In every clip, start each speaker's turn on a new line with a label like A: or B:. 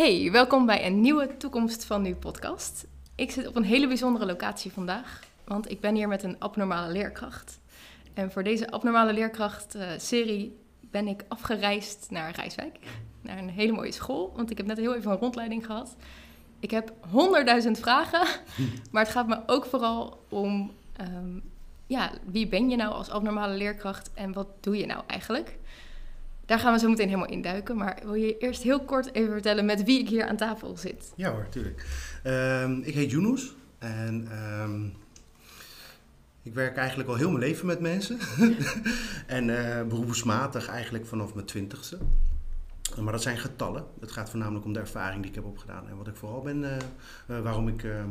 A: Hey, welkom bij een nieuwe Toekomst van Nu podcast. Ik zit op een hele bijzondere locatie vandaag, want ik ben hier met een abnormale leerkracht. En voor deze abnormale leerkracht-serie ben ik afgereisd naar Rijswijk, naar een hele mooie school, want ik heb net heel even een rondleiding gehad. Ik heb honderdduizend vragen, maar het gaat me ook vooral om, ehm, ja, wie ben je nou als abnormale leerkracht en wat doe je nou eigenlijk? Daar gaan we zo meteen helemaal induiken. Maar wil je eerst heel kort even vertellen met wie ik hier aan tafel zit?
B: Ja hoor, tuurlijk. Ehm, ik heet Yunus en ehm, ik werk eigenlijk al heel mijn leven met mensen. en uh, beroepsmatig eigenlijk vanaf mijn twintigste. Maar dat zijn getallen. Het gaat voornamelijk om de ervaring die ik heb opgedaan. En wat ik vooral ben, uh, uh, waarom ik ehm,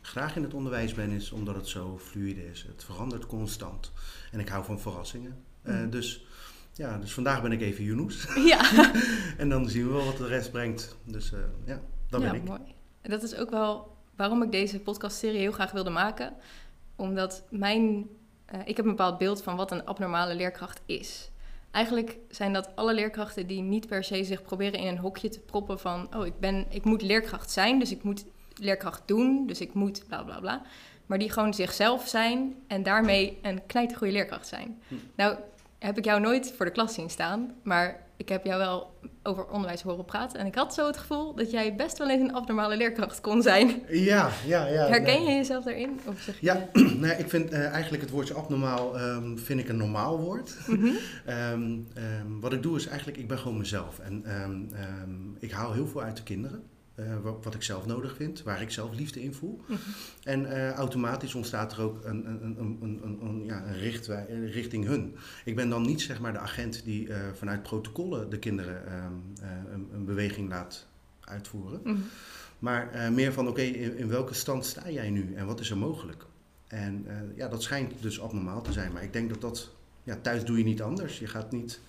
B: graag in het onderwijs ben, is omdat het zo fluide is. Het verandert constant. En ik hou van verrassingen. Mm. Dus ja, dus vandaag ben ik even Yunus. Ja. en dan zien we wel wat de rest brengt. Dus uh, ja, dat ben ik.
A: mooi. En dat is ook wel waarom ik deze podcastserie heel graag wilde maken. Omdat mijn... Uh, ik heb een bepaald beeld van wat een abnormale leerkracht is. Eigenlijk zijn dat alle leerkrachten die niet per se zich proberen in een hokje te proppen van... oh, ik, ben, ik moet leerkracht zijn, dus ik moet leerkracht doen, dus ik moet bla bla bla. Maar die gewoon zichzelf zijn en daarmee een knijtergoeie leerkracht zijn. Hm. Nou, heb ik jou nooit voor de klas zien staan. Maar ik heb jou wel over onderwijs horen praten. En ik had zo het gevoel dat jij best wel eens een abnormale leerkracht kon zijn.
B: Ja, ja, ja.
A: Herken je jezelf daarin? Of zeg
B: je ja, nee, ik vind uh, eigenlijk het woordje abnormaal um, vind ik een normaal woord. Mm -hmm. um, um, wat ik doe is eigenlijk, ik ben gewoon mezelf. En ik haal heel veel uit de kinderen. Uh, wat ik zelf nodig vind, waar ik zelf liefde in voel. Mm -hmm. En uh, automatisch ontstaat er ook een, een, een, een, een ja, richting hun. Ik ben dan niet zeg maar de agent die uh, vanuit protocollen de kinderen een, een, beweging laat uitvoeren. Mm -hmm. Maar meer van oké, okay, in, in, welke stand sta jij nu en wat is er mogelijk? En ja, dat schijnt dus abnormaal te zijn. Maar ik denk dat dat, ja, thuis doe je niet anders. Je gaat niet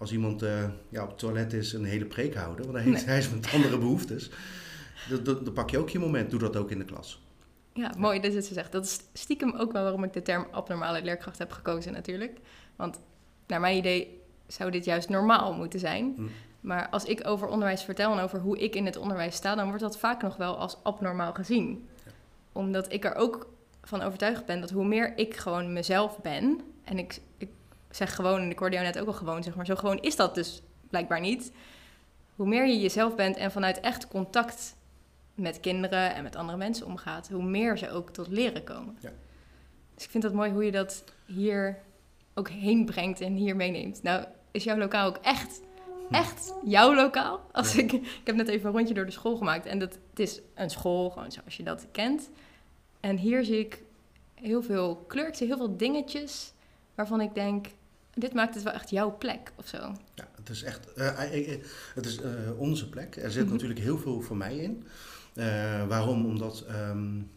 B: als iemand uh, ja, op het toilet is een hele preek houden, want hij, nee. hij is met andere behoeftes. Dan, pak je ook je moment. Doe dat ook in de klas.
A: Ja, mooi dat je het zegt. Dat is stiekem ook wel waarom ik de term abnormale leerkracht heb gekozen natuurlijk. Want naar mijn idee zou dit juist normaal moeten zijn. Hm. Maar als ik over onderwijs vertel en over hoe ik in het onderwijs sta, dan wordt dat vaak nog wel als abnormaal gezien. Ja. Omdat ik er ook van overtuigd ben dat hoe meer ik gewoon mezelf ben, en ik zeg gewoon, en ik hoorde jou net ook al gewoon, zeg maar, zo gewoon is dat dus blijkbaar niet. Hoe meer je jezelf bent en vanuit echt contact met kinderen en met andere mensen omgaat, hoe meer ze ook tot leren komen. Ja. Dus ik vind dat mooi hoe je dat hier ook heen brengt en hier meeneemt. Nou, is jouw lokaal ook echt, echt jouw lokaal? Als ik, ik heb net even een rondje door de school gemaakt en dat, het is een school, gewoon zoals je dat kent. En hier zie ik heel veel kleur, ik zie heel veel dingetjes waarvan ik denk, dit maakt het wel echt jouw plek of zo.
B: Ja, het is echt uh, het is, uh, onze plek. Er zit mm -hmm. natuurlijk heel veel voor mij in. Uh, waarom? Omdat, um,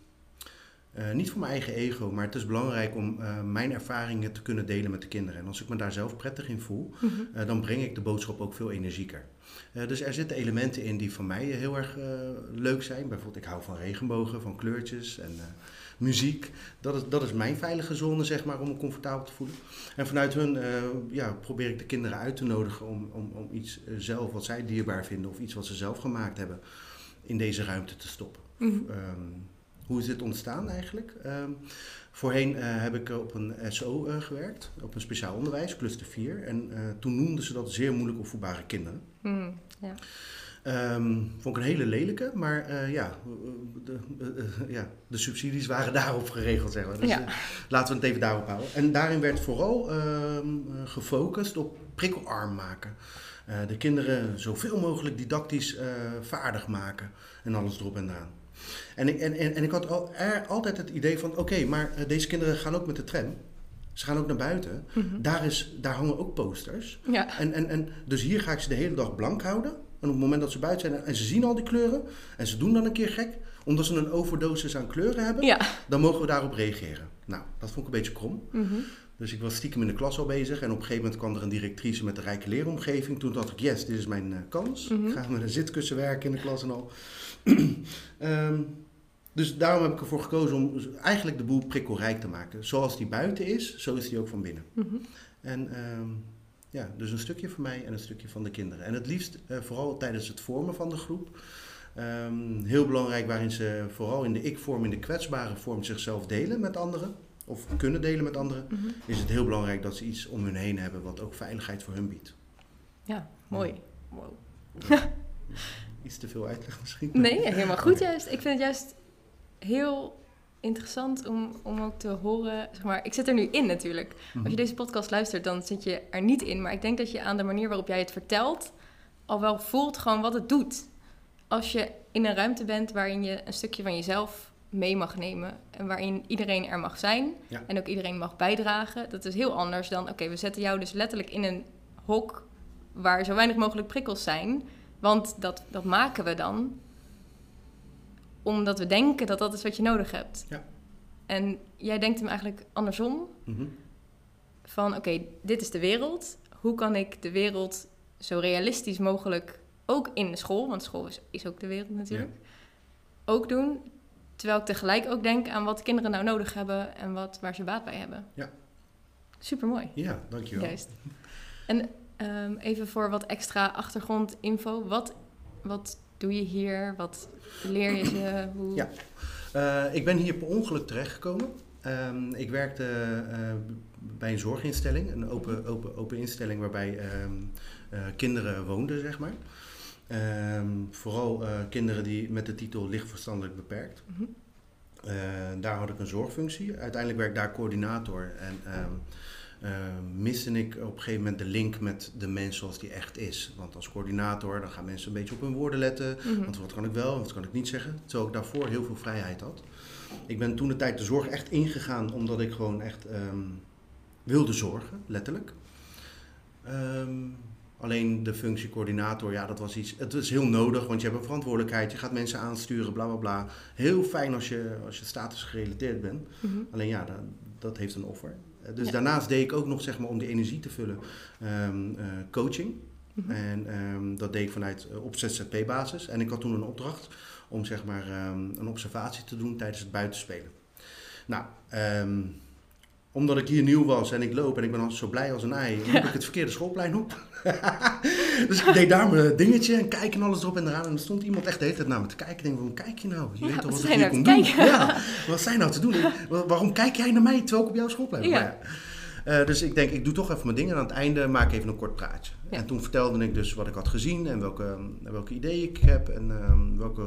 B: niet voor mijn eigen ego, maar het is belangrijk om mijn ervaringen te kunnen delen met de kinderen. En als ik me daar zelf prettig in voel, mm -hmm. dan breng ik de boodschap ook veel energieker. dus er zitten elementen in die voor mij heel erg leuk zijn. Bijvoorbeeld, ik hou van regenbogen, van kleurtjes en muziek. Dat is, dat is mijn veilige zone, zeg maar, om me comfortabel te voelen. En vanuit hun uh, ja, probeer ik de kinderen uit te nodigen om, om, om iets uh, zelf wat zij dierbaar vinden of iets wat ze zelf gemaakt hebben in deze ruimte te stoppen. Mm -hmm. um, hoe is dit ontstaan eigenlijk? Um, voorheen uh, heb ik op een SO gewerkt, op een speciaal onderwijs, cluster 4. En toen noemden ze dat zeer moeilijk opvoedbare kinderen. Mm, ja. Um, vond ik een hele lelijke, maar uh, ja, de, uh, ja, de subsidies waren daarop geregeld, zeg maar. Dus ja. laten we het even daarop houden. En daarin werd vooral um, gefocust op prikkelarm maken. de kinderen zoveel mogelijk didactisch vaardig maken en alles erop en eraan. En ik, en, en, en ik had al, er altijd het idee van, oké, okay, maar deze kinderen gaan ook met de tram. Ze gaan ook naar buiten. Mm -hmm. daar, is, daar hangen ook posters. Ja. En, en, en, dus hier ga ik ze de hele dag blank houden. En op het moment dat ze buiten zijn en ze zien al die kleuren en ze doen dan een keer gek, omdat ze een overdosis aan kleuren hebben, ja. dan mogen we daarop reageren. Nou, dat vond ik een beetje krom. Mm -hmm. Dus ik was stiekem in de klas al bezig en op een gegeven moment kwam er een directrice met de rijke leeromgeving. Toen dacht ik, yes, dit is mijn uh, kans. Mm -hmm. Ik ga met een zitkussen werken in de klas en al. um, dus daarom heb ik ervoor gekozen om eigenlijk de boel prikkelrijk te maken. Zoals die buiten is, zo is die ook van binnen. Mm -hmm. En um, Ja, dus een stukje van mij en een stukje van de kinderen. En het liefst uh, vooral tijdens het vormen van de groep. Um, heel belangrijk waarin ze vooral in de ik-vorm, in de kwetsbare vorm zichzelf delen met anderen. Of kunnen delen met anderen. Mm -hmm. Is het heel belangrijk dat ze iets om hun heen hebben wat ook veiligheid voor hun biedt.
A: Ja, mooi. Wow.
B: Iets te veel uitleg misschien?
A: Nee, helemaal goed juist. Ik vind het juist heel interessant om, om ook te horen. Zeg maar, ik zit er nu in natuurlijk. Als je
B: Mhm.
A: deze podcast luistert, dan zit je er niet in. Maar ik denk dat je aan de manier waarop jij het vertelt, al wel voelt gewoon wat het doet. Als je in een ruimte bent waarin je een stukje van jezelf mee mag nemen. En waarin iedereen er mag zijn.
B: Ja.
A: En ook iedereen mag bijdragen. Dat is heel anders dan, oké, we zetten jou dus letterlijk in een hok waar zo weinig mogelijk prikkels zijn. Want dat, dat maken we dan omdat we denken dat dat is wat je nodig hebt.
B: Ja.
A: En jij denkt hem eigenlijk andersom.
B: Mhm.
A: Van oké, dit is de wereld. Hoe kan ik de wereld zo realistisch mogelijk, ook in de school, want school is, is ook de wereld natuurlijk, ook doen. Terwijl ik tegelijk ook denk aan wat kinderen nou nodig hebben en wat, waar ze baat bij hebben.
B: Ja.
A: Supermooi.
B: Ja, dankjewel.
A: Juist. En ehm, even voor wat extra achtergrondinfo. Wat, wat doe je hier? Wat leer je ze? Hoe...
B: Ja. Eh, ik ben hier per ongeluk terechtgekomen. Ehm, ik werkte eh, bij een zorginstelling, een open, open, open instelling waarbij ehm, eh, kinderen woonden, zeg maar. Ehm, vooral kinderen die met de titel licht verstandelijk beperkt.
A: Mhm.
B: Daar had ik een zorgfunctie. Uiteindelijk werd ik daar coördinator en ehm, eh, miste ik op een gegeven moment de link met de mens zoals die echt is. Want als coördinator dan gaan mensen een beetje op hun woorden letten.
A: Mhm.
B: Want wat kan ik wel wat kan ik niet zeggen? Terwijl ik daarvoor heel veel vrijheid had. Ik ben toen de tijd de zorg echt ingegaan omdat ik gewoon echt ehm, wilde zorgen, letterlijk. Ehm, alleen de functie coördinator, ja, dat was iets. Het is heel nodig, want je hebt een verantwoordelijkheid. Je gaat mensen aansturen, bla bla bla. Heel fijn als je, als je status gerelateerd bent.
A: Mhm.
B: Alleen ja, dat, dat heeft een offer. Eh, Dus
A: Ja.
B: daarnaast deed ik ook nog, zeg maar, om die energie te vullen, ehm, eh, coaching.
A: Mhm.
B: En ehm, dat deed ik vanuit eh, op ZZP-basis. En ik had toen een opdracht om zeg maar ehm, een observatie te doen tijdens het buitenspelen. Nou, omdat ik hier nieuw was en ik loop en ik ben altijd zo blij als een ei, liep ik het verkeerde schoolplein op. dus ik deed daar mijn dingetje en kijk en alles erop en eraan. En er stond iemand echt de hele tijd naar me te kijken. Ik denk, waarom kijk je nou? Je weet toch
A: wat
B: ik hier
A: nou
B: kom doen?
A: kijken?
B: Ja, wat je nou te doen? Waarom kijk jij naar mij terwijl ik op jouw?
A: Ja.
B: Maar ja. Eh, dus ik denk, ik doe toch even mijn dingen en aan het einde maak ik even een kort praatje.
A: Ja.
B: En toen vertelde ik dus wat ik had gezien en welke, welke ideeën ik heb en ehm, welke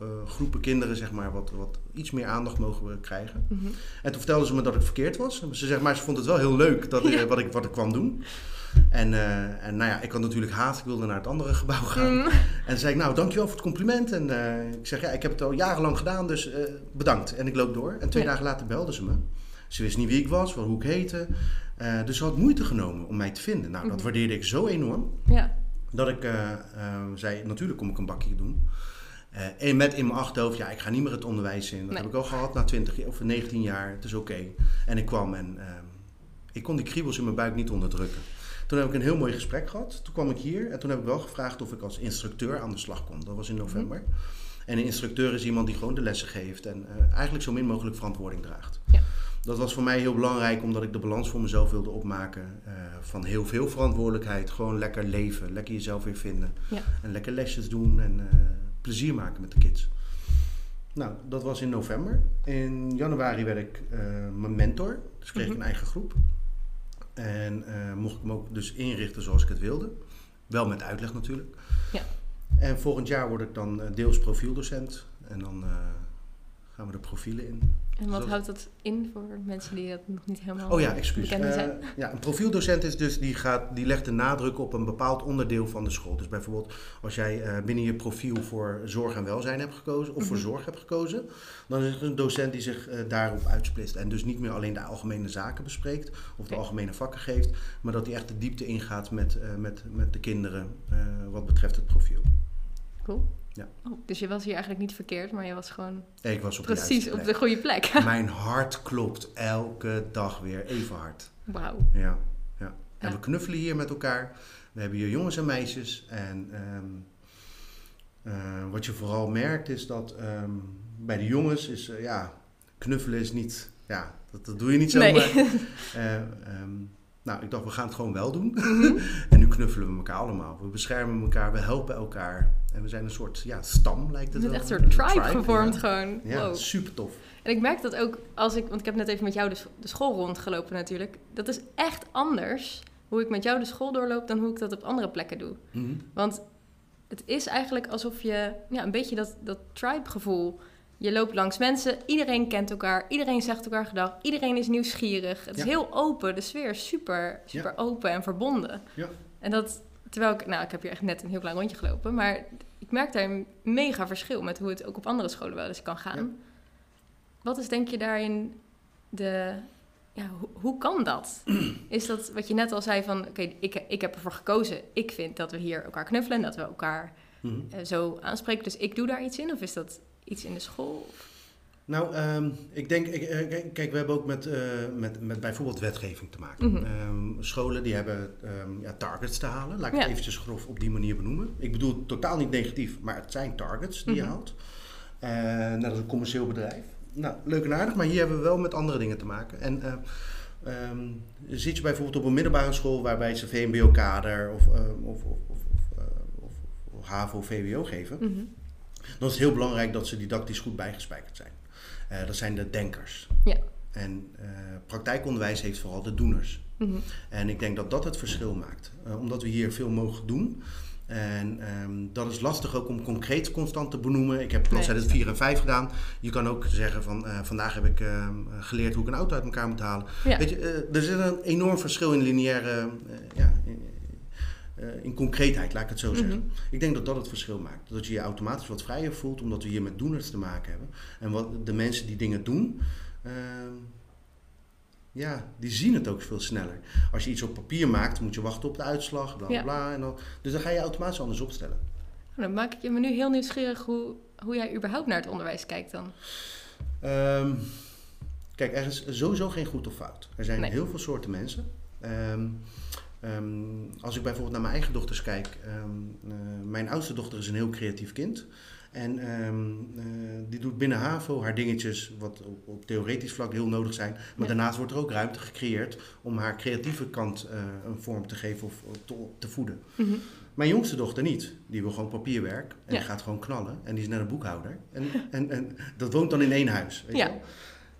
B: eh, groepen kinderen zeg maar, wat, wat iets meer aandacht mogen we krijgen.
A: Mhm.
B: En toen vertelden ze me dat ik verkeerd was. Ze zegt, maar ze vond het wel heel leuk dat,
A: Ja.
B: wat, ik, wat ik kwam doen. En, eh, en nou ja, ik had natuurlijk haast, ik wilde naar het andere gebouw gaan.
A: Mm.
B: En toen zei ik, nou dankjewel voor het compliment. En eh, ik zeg, ja, ik heb het al jarenlang gedaan, dus eh, bedankt. En ik loop door. En twee
A: Ja.
B: dagen later belde ze me. Ze wist niet wie ik was, wel hoe ik heette. Dus ze had moeite genomen om mij te vinden. Nou, dat
A: Mhm.
B: waardeerde ik zo enorm.
A: Ja.
B: Dat ik zei, natuurlijk kom ik een bakje doen. En met in mijn achterhoofd, ja, ik ga niet meer het onderwijs in. Dat
A: Nee.
B: heb ik al gehad na 20 jaar- of 19 jaar. Het is oké. En ik kwam en ik kon die kriebels in mijn buik niet onderdrukken. Toen heb ik een heel mooi gesprek gehad. Toen kwam ik hier en toen heb ik wel gevraagd of ik als instructeur aan de slag kon. Dat was in november. En een instructeur is iemand die gewoon de lessen geeft en eh, eigenlijk zo min mogelijk verantwoording draagt.
A: Ja.
B: Dat was voor mij heel belangrijk omdat ik de balans voor mezelf wilde opmaken. eh, van heel veel verantwoordelijkheid, gewoon lekker leven, lekker jezelf weer vinden.
A: Ja.
B: En lekker lesjes doen en eh, plezier maken met de kids. Nou, dat was in november. In januari werd ik mijn mentor, dus kreeg ik
A: Mhm.
B: een eigen groep. En eh, mocht ik hem ook dus inrichten zoals ik het wilde. Wel met uitleg natuurlijk.
A: Ja.
B: En volgend jaar word ik dan eh, deels profieldocent. En dan eh, gaan we de profielen in.
A: En wat houdt dat in voor mensen die dat nog niet helemaal
B: Oh ja, excuus.
A: zijn?
B: ja, een profieldocent is dus die, gaat, die legt de nadruk op een bepaald onderdeel van de school. Dus bijvoorbeeld als jij eh, binnen je profiel voor zorg en welzijn hebt gekozen, of voor
A: Mhm.
B: zorg hebt gekozen, dan is er een docent die zich eh, daarop uitsplitst. En dus niet meer alleen de algemene zaken bespreekt of de algemene vakken geeft, maar dat hij echt de diepte ingaat met, met, met de kinderen wat betreft het profiel.
A: Cool.
B: Ja.
A: Oh, dus je was hier eigenlijk niet verkeerd, maar je was gewoon
B: Ik was op
A: precies op de goede plek.
B: Mijn hart klopt elke dag weer even hard.
A: Wauw.
B: Ja, ja. En
A: Ja.
B: we knuffelen hier met elkaar. We hebben hier jongens en meisjes. En ehm, eh, wat je vooral merkt is dat ehm, bij de jongens is, eh, ja, knuffelen is niet, ja, dat, dat doe je niet zomaar.
A: Nee.
B: Eh, ehm, Nou, ik dacht, we gaan het gewoon wel doen. en nu knuffelen we elkaar allemaal. We beschermen elkaar, we helpen elkaar. En we zijn een soort ja, stam, lijkt het wel.
A: echt een soort tribe, gevormd
B: ja.
A: gewoon.
B: Ja,
A: Wow.
B: super tof.
A: En ik merk dat ook als ik, want ik heb net even met jou de, de school rondgelopen natuurlijk. Dat is echt anders hoe ik met jou de school doorloop dan hoe ik dat op andere plekken doe.
B: Mhm.
A: Want het is eigenlijk alsof je, ja, een beetje dat, dat tribe-gevoel. Je loopt langs mensen, iedereen kent elkaar, iedereen zegt elkaar gedag, iedereen is nieuwsgierig. Het is heel open, de sfeer is super, super open en verbonden.
B: Ja.
A: En dat, terwijl ik, nou, ik heb hier echt net een heel klein rondje gelopen, maar ik merk daar een mega verschil met hoe het ook op andere scholen wel eens kan gaan.
B: Ja.
A: Wat is denk je daarin de, ja, hoe, hoe kan dat? Is dat wat je net al zei van, oké, ik, ik heb ervoor gekozen. Ik vind dat we hier elkaar knuffelen en dat we elkaar
B: Mhm.
A: eh, zo aanspreken. Dus ik doe daar iets in? Of is dat iets in de school?
B: Nou, ehm, ik denk, ik, eh, kijk, we hebben ook met, eh, met, met bijvoorbeeld wetgeving te maken.
A: Mhm.
B: Ehm, scholen die hebben ehm, ja, targets te halen. Laat ik
A: Ja.
B: het eventjes grof op die manier benoemen. Ik bedoel het totaal niet negatief, maar het zijn targets die je
A: Mhm.
B: haalt. Eh, nou, dat is een commercieel bedrijf. Nou, leuk en aardig, maar hier hebben we wel met andere dingen te maken. En eh, ehm, zit je bijvoorbeeld op een middelbare school waarbij ze VMBO-kader of, ehm, of, of, of, of, eh, of, of HAVO, VWO geven,
A: Mhm.
B: dan is het heel belangrijk dat ze didactisch goed bijgespijkerd zijn. Eh, dat zijn de denkers.
A: Ja.
B: En eh, praktijkonderwijs heeft vooral de doeners.
A: Mhm.
B: En ik denk dat dat het verschil maakt. Eh, omdat we hier veel mogen doen. En ehm, dat is lastig ook om concreet constant te benoemen. Ik heb
A: Nee,
B: bladzijde
A: dat
B: 4 en 5 gedaan. Je kan ook zeggen van vandaag heb ik ehm, geleerd hoe ik een auto uit elkaar moet halen.
A: Ja.
B: Weet je, er zit een enorm verschil in lineaire, ja, in, eh, in concreetheid, laat ik het zo zeggen.
A: Mhm.
B: Ik denk dat dat het verschil maakt. Dat je je automatisch wat vrijer voelt, omdat we hier met doeners te maken hebben. En wat de mensen die dingen doen, ehm, ja, die zien het ook veel sneller. Als je iets op papier maakt, moet je wachten op de uitslag, bla bla
A: Ja.
B: bla. En dan, dus dan ga je automatisch anders opstellen.
A: Oh, Dan maak ik je me nu heel nieuwsgierig hoe, hoe jij überhaupt naar het onderwijs kijkt dan.
B: Ehm, kijk, er is sowieso geen goed of fout. Er zijn
A: Nee.
B: heel veel soorten mensen. Ehm, ehm, als ik bijvoorbeeld naar mijn eigen dochters kijk, ehm, eh, mijn oudste dochter is een heel creatief kind. En ehm, eh, die doet binnen HAVO haar dingetjes, wat op, op theoretisch vlak heel nodig zijn. Maar
A: Ja.
B: daarnaast wordt er ook ruimte gecreëerd om haar creatieve kant eh, een vorm te geven of te, te voeden.
A: Mhm.
B: Mijn jongste dochter niet. Die wil gewoon papierwerk en
A: Ja.
B: die gaat gewoon knallen. En die is net een boekhouder. En, en, en dat woont dan in één huis. Weet
A: Ja.
B: wel?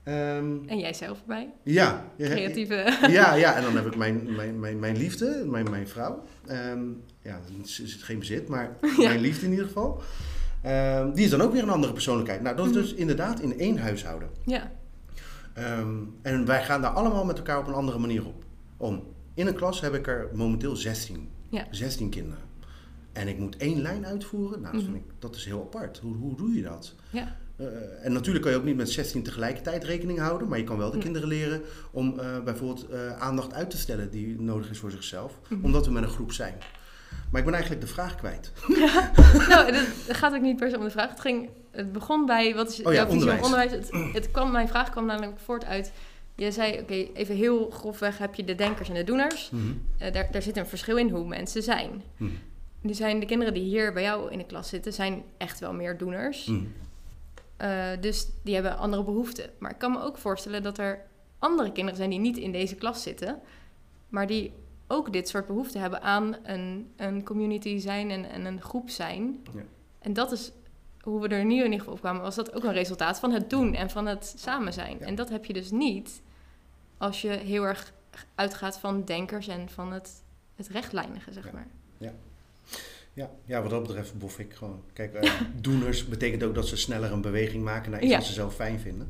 B: Ehm,
A: En jij zelf erbij?
B: ja.
A: Creatieve.
B: Ja, ja, en dan heb ik mijn, mijn, mijn, mijn liefde, mijn, mijn vrouw. Ehm, ja, ze is geen bezit, maar mijn liefde in ieder geval. Ehm, die is dan ook weer een andere persoonlijkheid. Nou, dat is
A: Mhm.
B: dus inderdaad in één huishouden.
A: Ja.
B: En wij gaan daar allemaal met elkaar op een andere manier op om. In een klas heb ik er momenteel 16.
A: Ja.
B: 16 kinderen. En ik moet één lijn uitvoeren. Nou, dat, vind
A: Mhm.
B: ik, dat is heel apart. Hoe, hoe doe je dat?
A: Ja.
B: Eh, en natuurlijk kan je ook niet met 16 tegelijkertijd rekening houden. Maar je kan wel de
A: Nee.
B: kinderen leren om eh, bijvoorbeeld eh, aandacht uit te stellen die nodig is voor zichzelf.
A: Mhm.
B: Omdat we met een groep zijn. Maar ik ben eigenlijk de vraag kwijt.
A: nou, het het gaat ook niet per se om de vraag. Het, ging, het begon bij, wat is
B: Oh ja,
A: jouw
B: onderwijs.
A: onderwijs? Het, het kwam, mijn vraag kwam namelijk voort uit... Je zei, oké, even heel grofweg heb je de denkers en de doeners.
B: Mhm.
A: Eh, daar, daar zit een verschil in hoe mensen zijn.
B: Mhm.
A: Nu zijn de kinderen die hier bij jou in de klas zitten, zijn echt wel meer doeners. Eh, dus die hebben andere behoeften. Maar ik kan me ook voorstellen dat er andere kinderen zijn die niet in deze klas zitten, maar die ook dit soort behoeften hebben aan een, een community zijn en, en een groep zijn.
B: Ja.
A: En dat is hoe we er nu in ieder geval op kwamen, was dat ook een resultaat van het doen en van het samen zijn.
B: Ja.
A: En dat heb je dus niet als je heel erg uitgaat van denkers en van het, het rechtlijnige, zeg
B: Ja.
A: maar.
B: Ja, ja, wat dat betreft bof ik gewoon. Kijk, eh, doeners betekent ook dat ze sneller een beweging maken naar iets
A: Ja.
B: wat ze zelf fijn vinden.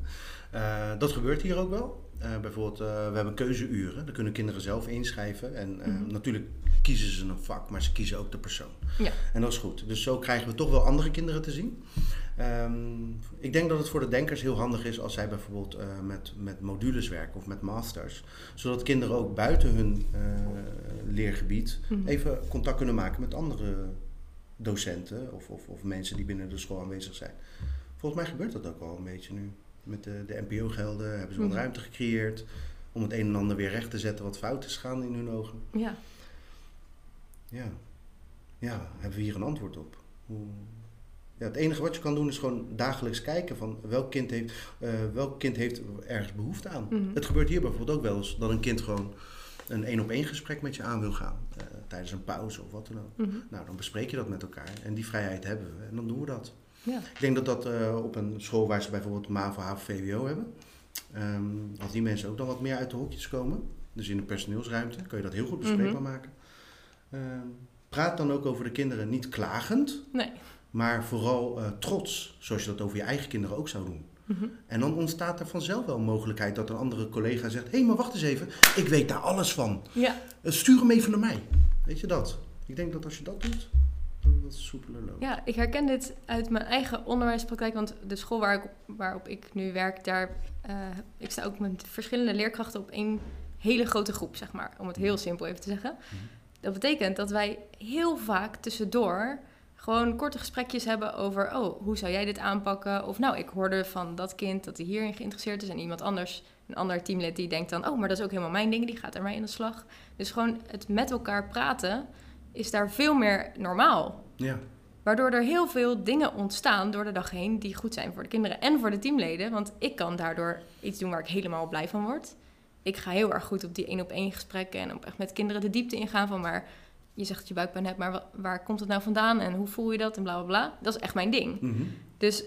B: Eh, dat gebeurt hier ook wel. Eh, bijvoorbeeld, we hebben keuzeuren. Daar kunnen kinderen zelf inschrijven. En
A: Mhm.
B: natuurlijk kiezen ze een vak, maar ze kiezen ook de persoon.
A: Ja.
B: En dat is goed. Dus zo krijgen we toch wel andere kinderen te zien. Ehm, ik denk dat het voor de denkers heel handig is als zij bijvoorbeeld eh, met, met modules werken of met masters. Zodat kinderen ook buiten hun eh, leergebied
A: Mhm.
B: even contact kunnen maken met andere docenten of, of, of mensen die binnen de school aanwezig zijn. Volgens mij gebeurt dat ook al een beetje nu. Met de, de NPO-gelden hebben ze wat
A: Mhm.
B: ruimte gecreëerd om het een en ander weer recht te zetten wat fout is gaan in hun ogen.
A: Ja.
B: Ja, ja hebben we hier een antwoord op? Hoe... Ja, het enige wat je kan doen is gewoon dagelijks kijken van welk kind heeft, eh, welk kind heeft ergens behoefte aan.
A: Mhm.
B: Het gebeurt hier bijvoorbeeld ook wel eens dat een kind gewoon een één op één gesprek met je aan wil gaan. eh, tijdens een pauze of wat dan ook.
A: Mhm.
B: Nou, dan bespreek je dat met elkaar. En die vrijheid hebben we. En dan doen we dat.
A: Ja.
B: Ik denk dat dat eh, op een school waar ze bijvoorbeeld MAVO, HAVO, VWO hebben. ehm, als die mensen ook dan wat meer uit de hokjes komen. Dus in de personeelsruimte kun je dat heel goed bespreekbaar
A: Mhm.
B: maken. Ehm, praat dan ook over de kinderen niet klagend.
A: Nee.
B: Maar vooral eh, trots, zoals je dat over je eigen kinderen ook zou doen.
A: Mhm.
B: En dan ontstaat er vanzelf wel een mogelijkheid dat een andere collega zegt: Hé, hey, maar wacht eens even, ik weet daar alles van.
A: Ja,
B: Eh, stuur hem even naar mij. Weet je dat? Ik denk dat als je dat doet, dan dat het soepeler loopt.
A: Ja, ik herken dit uit mijn eigen onderwijspraktijk. Want de school waar ik, waarop ik nu werk, daar... eh, ik sta ook met verschillende leerkrachten op één hele grote groep, zeg maar. Om het heel simpel even te zeggen. Dat betekent dat wij heel vaak tussendoor gewoon korte gesprekjes hebben over... oh, hoe zou jij dit aanpakken? Of nou, ik hoorde van dat kind dat hij hierin geïnteresseerd is... en iemand anders, een ander teamlid, die denkt dan... oh, maar dat is ook helemaal mijn ding, die gaat ermee in de slag. Dus gewoon het met elkaar praten is daar veel meer normaal.
B: Ja.
A: Waardoor er heel veel dingen ontstaan door de dag heen die goed zijn voor de kinderen en voor de teamleden. Want ik kan daardoor iets doen waar ik helemaal blij van word. Ik ga heel erg goed op die één op één gesprekken en op echt met kinderen de diepte ingaan van maar je zegt dat je buikpijn hebt, maar wa- waar komt het nou vandaan en hoe voel je dat en bla bla bla. Dat is echt mijn ding.
B: Mhm.
A: Dus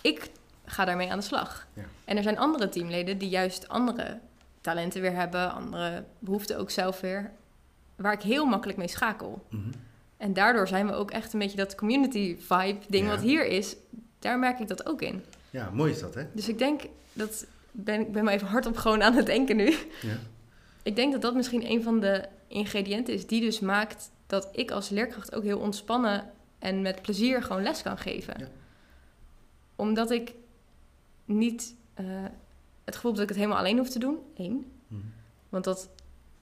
A: ik ga daarmee aan de slag.
B: Ja.
A: En er zijn andere teamleden die juist andere talenten weer hebben, andere behoeften ook zelf weer, waar ik heel makkelijk mee schakel.
B: Mhm.
A: En daardoor zijn we ook echt een beetje dat community vibe ding
B: Ja.
A: wat hier is. Daar merk ik dat ook in.
B: Ja, mooi is dat, hè?
A: Dus ik denk dat ben ik ben maar even hardop gewoon aan het denken nu.
B: Ja.
A: Ik denk dat dat misschien een van de ingrediënten is die dus maakt dat ik als leerkracht ook heel ontspannen en met plezier gewoon les kan geven.
B: Ja.
A: Omdat ik niet eh, het gevoel heb dat ik het helemaal alleen hoef te doen. Eén.
B: Mhm.
A: Want dat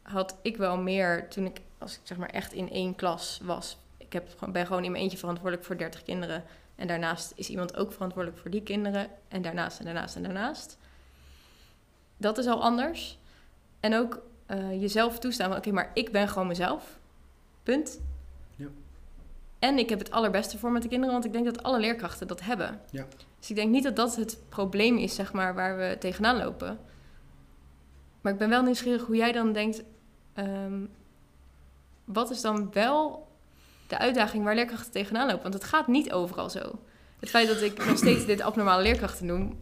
A: had ik wel meer toen ik, als ik zeg maar echt in één klas was. Ik heb, gewoon- ben gewoon in mijn eentje verantwoordelijk voor 30 kinderen. En daarnaast is iemand ook verantwoordelijk voor die kinderen. En daarnaast en daarnaast en daarnaast. Dat is al anders. En ook eh, jezelf toestaan van, oké, maar ik ben gewoon mezelf. Punt.
B: Ja.
A: En ik heb het allerbeste voor met de kinderen, want ik denk dat alle leerkrachten dat hebben.
B: Ja.
A: Dus ik denk niet dat dat het probleem is, zeg maar, waar we tegenaan lopen. Maar ik ben wel nieuwsgierig hoe jij dan denkt... ehm, wat is dan wel de uitdaging waar leerkrachten tegenaan lopen? Want het gaat niet overal zo. Het feit dat ik nog steeds dit abnormale leerkrachten noem...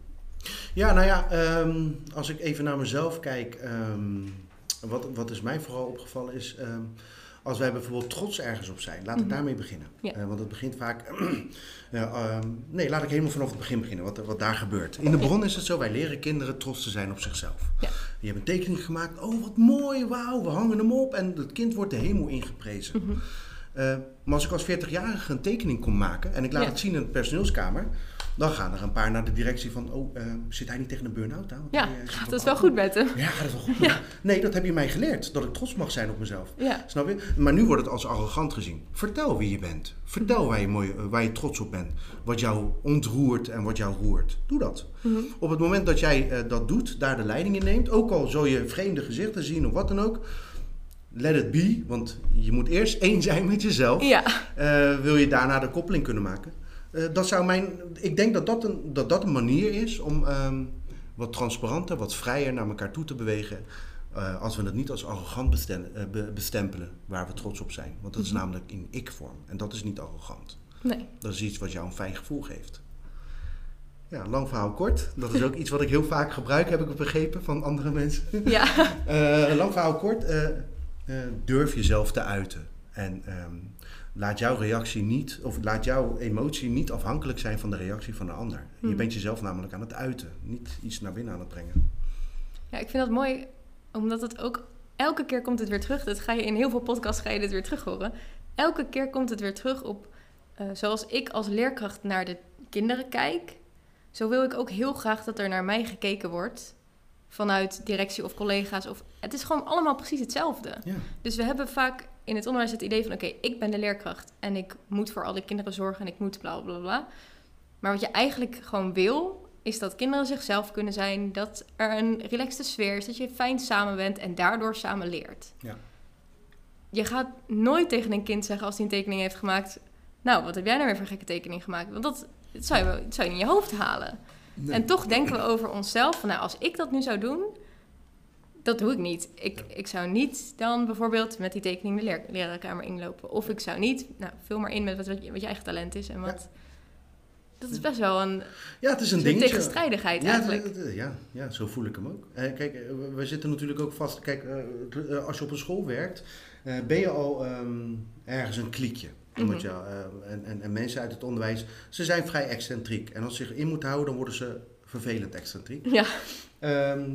B: Ja, nou ja, ehm, als ik even naar mezelf kijk, ehm, wat, wat is mij vooral opgevallen is, ehm, als wij bijvoorbeeld trots ergens op zijn, laat ik
A: Mhm.
B: daarmee beginnen.
A: Ja.
B: Eh, want het begint vaak, ja, ehm, nee, laat ik helemaal vanaf het begin beginnen, wat, wat daar gebeurt. In de bron is het zo, wij leren kinderen trots te zijn op zichzelf.
A: Ja.
B: Je hebt een tekening gemaakt, oh wat mooi, wauw, we hangen hem op en het kind wordt de hemel ingeprezen.
A: Mhm.
B: Eh, maar als ik als 40-jarige een tekening kon maken en ik laat
A: Ja.
B: het zien in de personeelskamer, dan gaan er een paar naar de directie van, oh, eh, zit hij niet tegen een burn-out aan?
A: Ja,
B: hij, eh,
A: gaat het wel goed met hem.
B: Ja, gaat het wel goed? Nee, dat heb je mij geleerd, dat ik trots mag zijn op mezelf.
A: Ja,
B: Snap je? Maar nu wordt het als arrogant gezien. Vertel wie je bent. Vertel waar je, mooi, eh, waar je trots op bent. Wat jou ontroert en wat jou roert. Doe dat.
A: Mhm.
B: Op het moment dat jij dat doet, daar de leiding in neemt, ook al zul je vreemde gezichten zien of wat dan ook, let it be, want je moet eerst één zijn met jezelf.
A: ja.
B: Wil je daarna de koppeling kunnen maken? Eh, dat zou mijn, ik denk dat dat een, dat dat een manier is om ehm, wat transparanter, wat vrijer naar elkaar toe te bewegen. eh, als we het niet als arrogant eh, be- bestempelen, waar we trots op zijn. Want dat is
A: Mhm.
B: namelijk in ik-vorm. En dat is niet arrogant.
A: nee.
B: Dat is iets wat jou een fijn gevoel geeft. Ja, lang verhaal kort. Dat is ook iets wat ik heel vaak gebruik, heb ik begrepen van andere mensen.
A: Ja.
B: Lang verhaal kort. durf jezelf te uiten. En ehm, laat jouw reactie niet, of laat jouw emotie niet afhankelijk zijn van de reactie van de ander. Je
A: Hmm.
B: bent jezelf namelijk aan het uiten, niet iets naar binnen aan het brengen.
A: Ja, ik vind dat mooi, omdat het ook elke keer komt het weer terug. Dat ga je in heel veel podcasts ga je dit weer terug horen. Elke keer komt het weer terug op eh, zoals ik als leerkracht naar de kinderen kijk. Zo wil ik ook heel graag dat er naar mij gekeken wordt vanuit directie of collega's. Of, het is gewoon allemaal precies hetzelfde.
B: Ja.
A: Dus we hebben vaak in het onderwijs het idee van... oké, ik ben de leerkracht en ik moet voor al die kinderen zorgen... en ik moet bla bla bla. Maar wat je eigenlijk gewoon wil... is dat kinderen zichzelf kunnen zijn... dat er een relaxte sfeer is, dat je fijn samen bent... en daardoor samen leert.
B: Ja.
A: Je gaat nooit tegen een kind zeggen als hij een tekening heeft gemaakt... nou, wat heb jij nou weer voor een gekke tekening gemaakt? Want dat, dat, zou, je, dat zou je in je hoofd halen. En toch denken we over onszelf van... nou, als ik dat nu zou doen... dat doe ik niet. Ik, ik zou niet dan bijvoorbeeld met die tekening de leer, lerarenkamer inlopen. Of ik zou niet, nou, vul maar in met wat, wat, je, wat je eigen talent is. En wat, Dat is best wel een,
B: Ja, het is een
A: tegenstrijdigheid
B: Ja,
A: eigenlijk.
B: het- het- ja, ja, zo voel ik hem ook. Eh, kijk, eh, we- zitten natuurlijk ook vast. Kijk, eh, als je op een school werkt, ben je al ehm, ergens een kliekje. Je, eh, en, en, en mensen uit het onderwijs, ze zijn vrij excentriek. En als ze zich in moeten houden, dan worden ze vervelend excentriek.
A: Ja,
B: ehm,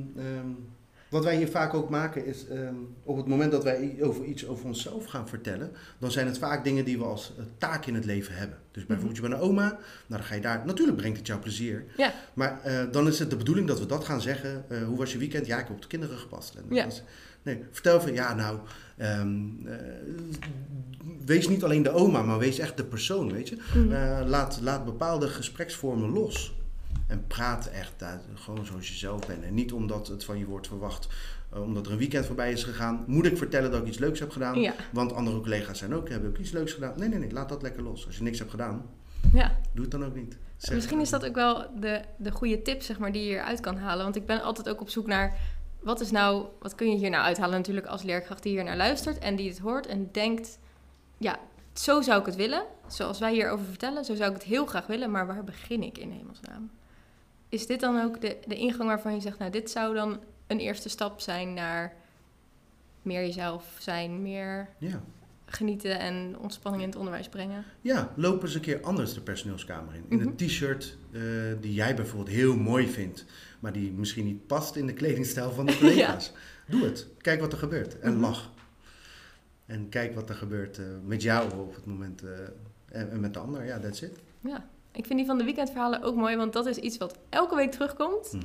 B: wat wij hier vaak ook maken is, ehm, op het moment dat wij over iets over onszelf gaan vertellen, dan zijn het vaak dingen die we als eh, taak in het leven hebben. Dus bijvoorbeeld, je bent een oma, nou dan ga je daar, natuurlijk brengt het jou plezier.
A: Ja.
B: Maar eh, dan is het de bedoeling dat we dat gaan zeggen. eh, hoe was je weekend? Ja, ik heb op de kinderen gepast. En,
A: Ja.
B: is- nee, vertel even, ja nou, ehm, eh, wees niet alleen de oma, maar wees echt de persoon, weet je.
A: Mhm.
B: Laat, laat bepaalde gespreksvormen los. En praat echt daar, gewoon zoals je zelf bent. En niet omdat het van je wordt verwacht. eh, omdat er een weekend voorbij is gegaan. Moet ik vertellen dat ik iets leuks heb gedaan?
A: ja,
B: Want andere collega's zijn ook, hebben ook iets leuks gedaan. Nee, nee, nee, laat dat lekker los. Als je niks hebt gedaan,
A: ja.
B: doe het dan ook niet. Zeg
A: Misschien is dat ook wel de, de goede tip, zeg maar, die je hieruit kan halen. Want ik ben altijd ook op zoek naar, wat is nou, wat kun je hier nou uithalen natuurlijk als leerkracht die hier naar luistert en die het hoort en denkt, ja, zo zou ik het willen. Zoals wij hierover vertellen, zo zou ik het heel graag willen, maar waar begin ik in hemelsnaam? Is dit dan ook de, de ingang waarvan je zegt, nou, dit zou dan een eerste stap zijn naar meer jezelf zijn, meer
B: Ja.
A: genieten en ontspanning in het onderwijs brengen?
B: ja, loop eens een keer anders de personeelskamer in. In
A: Mhm.
B: een t-shirt eh, die jij bijvoorbeeld heel mooi vindt. Maar die misschien niet past in de kledingstijl van de collega's. Doe het. Kijk wat er gebeurt. En
A: Mhm.
B: lach. En kijk wat er gebeurt eh, met jou op het moment. eh, en, en met de ander. Ja, that's it.
A: Ja, ik vind die van de weekendverhalen ook mooi, want dat is iets wat elke week terugkomt.
B: Mhm.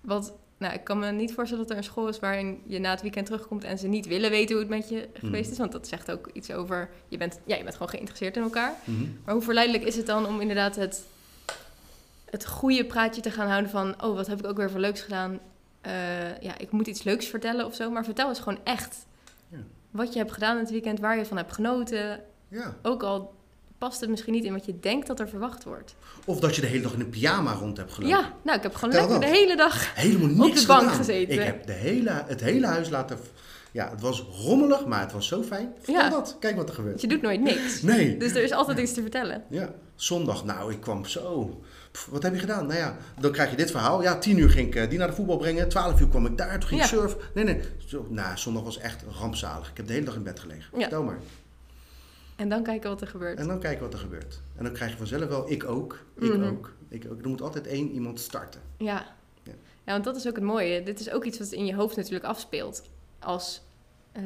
A: Wat, nou, ik kan me niet voorstellen dat er een school is waarin je na het weekend terugkomt en ze niet willen weten hoe het met je geweest
B: Mhm.
A: is. Want dat zegt ook iets over, je bent, ja, je bent gewoon geïnteresseerd in elkaar.
B: Mhm.
A: Maar hoe verleidelijk is het dan om inderdaad het, het goede praatje te gaan houden van, oh, wat heb ik ook weer voor leuks gedaan? Eh, ja, ik moet iets leuks vertellen of zo, maar vertel eens gewoon echt
B: Ja.
A: wat je hebt gedaan het weekend, waar je van hebt genoten.
B: Ja.
A: Ook al past het misschien niet in wat je denkt dat er verwacht wordt.
B: Of dat je de hele dag in een pyjama rond hebt gelopen.
A: Ja, nou, ik heb gewoon
B: Vertel
A: lekker
B: dat.
A: de hele dag.
B: Helemaal niks
A: de bank
B: gedaan.
A: gezeten.
B: Ik heb de hele, het hele huis laten... Ja, het was rommelig, maar het was zo fijn. Vertel
A: Ja.
B: dat. Kijk wat er
A: Want
B: gebeurt.
A: je doet nooit niks.
B: Nee.
A: Dus er is altijd iets te vertellen.
B: Ja, zondag. Nou, ik kwam zo. Pff, wat heb je gedaan? Nou ja, dan krijg je dit verhaal. Ja, tien uur ging ik eh, die naar de voetbal brengen. Twaalf uur kwam ik daar. Toen ging ik
A: Ja.
B: surfen. Nee, nee. Zo, nou, zondag was echt rampzalig. Ik heb de hele dag in bed gelegen.
A: Ja.
B: Vertel maar.
A: En dan kijken wat er gebeurt.
B: En dan kijken wat er gebeurt. En dan krijg je vanzelf wel, ik ook. Ik
A: Mhm.
B: ook. Ik ook. Er moet altijd één iemand starten.
A: Ja.
B: Ja.
A: ja, want dat is ook het mooie. Dit is ook iets wat in je hoofd natuurlijk afspeelt. Als, eh,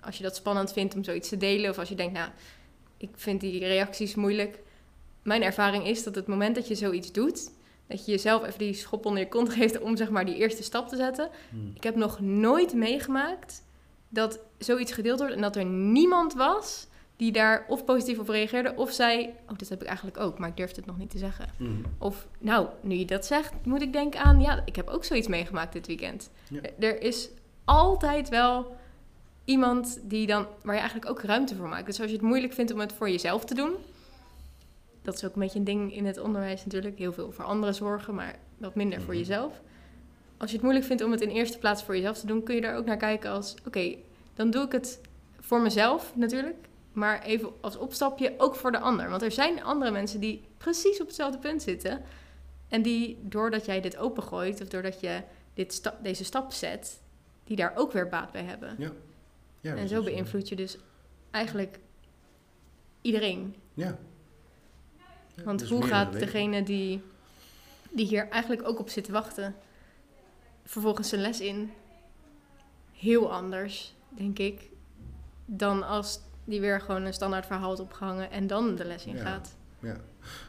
A: als je dat spannend vindt om zoiets te delen. Of als je denkt, nou, ik vind die reacties moeilijk. Mijn ervaring is dat het moment dat je zoiets doet... dat je jezelf even die schop onder je kont geeft om zeg maar die eerste stap te zetten.
B: Hmm.
A: Ik heb nog nooit meegemaakt dat zoiets gedeeld wordt... en dat er niemand was die daar of positief op reageerde... of zei, oh, dit heb ik eigenlijk ook, maar ik durfde het nog niet te zeggen.
B: Mhm.
A: Of, nou, nu je dat zegt, moet ik denken aan, ja, ik heb ook zoiets meegemaakt dit weekend.
B: Ja.
A: Er- Er is altijd wel iemand die dan, waar je eigenlijk ook ruimte voor maakt. Dus als je het moeilijk vindt om het voor jezelf te doen, dat is ook een beetje een ding in het onderwijs natuurlijk. Heel veel voor anderen zorgen, maar wat minder voor
B: Mhm.
A: jezelf. Als je het moeilijk vindt om het in eerste plaats voor jezelf te doen, kun je daar ook naar kijken als, oké, dan doe ik het voor mezelf natuurlijk. Maar even als opstapje ook voor de ander. Want er zijn andere mensen die precies op hetzelfde punt zitten. En die, doordat jij dit opengooit, of doordat je dit sta- deze stap zet, die daar ook weer baat bij hebben.
B: Ja,
A: en
B: dat
A: zo
B: is,
A: beïnvloed je dus eigenlijk iedereen.
B: Ja. Ja,
A: Want hoe gaat degene die, die hier eigenlijk ook op zit te wachten, vervolgens zijn les in? Heel anders, denk ik, dan als die weer gewoon een standaard verhaal had opgehangen en dan de les in
B: Ja.
A: gaat.
B: Ja,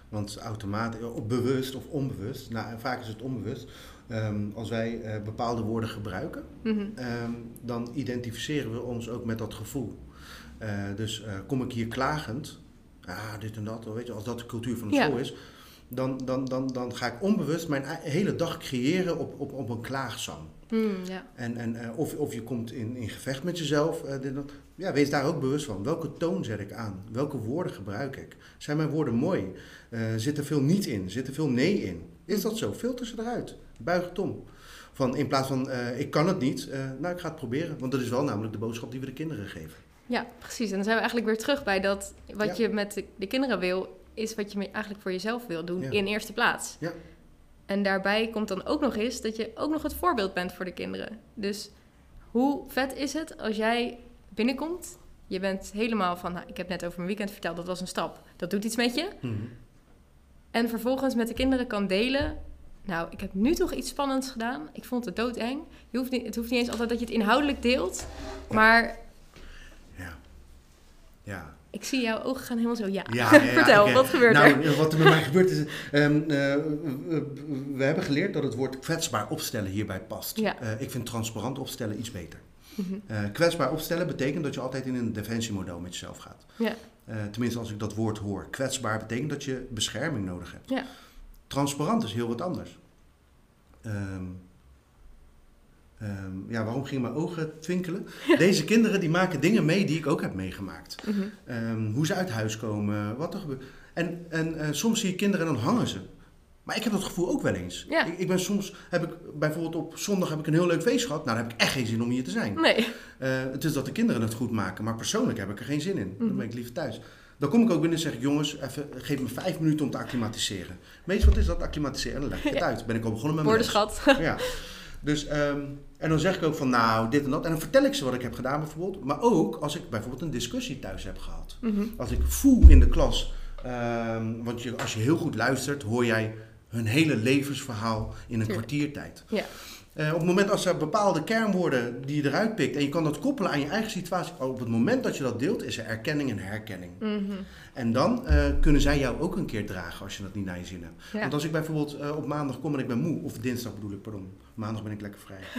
B: want automatisch, of bewust of onbewust, nou en vaak is het onbewust, ehm, als wij eh, bepaalde woorden gebruiken,
A: Mhm.
B: ehm, dan identificeren we ons ook met dat gevoel. Eh, dus eh, kom ik hier klagend, ah, dit en dat, weet je, als dat de cultuur van de
A: Ja.
B: school is, dan, dan, dan, dan ga ik onbewust mijn hele dag creëren op, op, op een klaagzang.
A: Hmm, ja.
B: En, en, eh, of, of je komt in, in gevecht met jezelf. eh, dit, dat. Ja, wees daar ook bewust van. Welke toon zet ik aan? Welke woorden gebruik ik? Zijn mijn woorden mooi? Eh, zit er veel niet in? Zit er veel nee in? Is dat zo? Filter ze eruit. Buig het om. Van in plaats van ik kan het niet, nou ik ga het proberen. Want dat is wel namelijk de boodschap die we de kinderen geven.
A: Ja, precies. En dan zijn we eigenlijk weer terug bij dat wat je met de, kinderen wil, is wat je eigenlijk voor jezelf wil doen in eerste plaats.
B: Ja.
A: En daarbij komt dan ook nog eens dat je ook nog het voorbeeld bent voor de kinderen. Dus hoe vet is het als jij binnenkomt, je bent helemaal van, nou, ik heb net over mijn weekend verteld, dat was een stap. Dat doet iets met je.
B: Mhm.
A: En vervolgens met de kinderen kan delen. Nou, ik heb nu toch iets spannends gedaan. Ik vond het doodeng. Je hoeft niet, het hoeft niet eens altijd dat je het inhoudelijk deelt. Maar
B: ja. Ja.
A: Ik zie jouw ogen gaan helemaal zo. Ja, ja, vertel, wat gebeurt
B: nou,
A: er?
B: Wat er met mij gebeurt is... Um, uh, we hebben geleerd dat het woord kwetsbaar opstellen hierbij past. Uh, ik vind transparant opstellen iets beter.
A: Mm
B: -hmm. kwetsbaar opstellen betekent dat je altijd in een defensiemodel met jezelf gaat.
A: Ja.
B: tenminste, als ik dat woord hoor. Kwetsbaar betekent dat je bescherming nodig hebt.
A: Ja.
B: Transparant is heel wat anders. Um, Um, ja, waarom gingen mijn ogen twinkelen? Deze kinderen die maken dingen mee die ik ook heb meegemaakt.
A: Mhm.
B: um, hoe ze uit huis komen, wat er gebeurt. En, en uh, soms zie je kinderen en dan hangen ze. Maar ik heb dat gevoel ook wel eens.
A: Ja.
B: Ik, ik, ben soms, heb ik bijvoorbeeld op zondag heb ik een heel leuk feest gehad. Nou, dan heb ik echt geen zin om hier te zijn.
A: Nee.
B: Uh, het is dat de kinderen het goed maken, maar persoonlijk heb ik er geen zin in. Dan
A: Mhm.
B: ben ik liever thuis. Dan kom ik ook binnen en zeg ik, jongens, even, geef me vijf minuten om te acclimatiseren. Meestal wat is dat acclimatiseren? Dan leg ik het
A: Ja.
B: uit. Ben ik al begonnen met mijn.
A: Woordenschat.
B: Ja. Dus, ehm, en dan zeg ik ook van nou, dit en dat. En dan vertel ik ze wat ik heb gedaan bijvoorbeeld. Maar ook als ik bijvoorbeeld een discussie thuis heb gehad.
A: Mhm.
B: Als ik voel in de klas, ehm, want je, als je heel goed luistert, hoor jij hun hele levensverhaal in een kwartiertijd.
A: Ja.
B: Eh, op het moment als er bepaalde kernwoorden die je eruit pikt en je kan dat koppelen aan je eigen situatie, op het moment dat je dat deelt, is er erkenning en herkenning.
A: Mhm.
B: En dan eh, kunnen zij jou ook een keer dragen als je dat niet naar je zin hebt.
A: Ja.
B: Want als ik bijvoorbeeld eh, op maandag kom en ik ben moe, of dinsdag bedoel ik, pardon, maandag ben ik lekker vrij.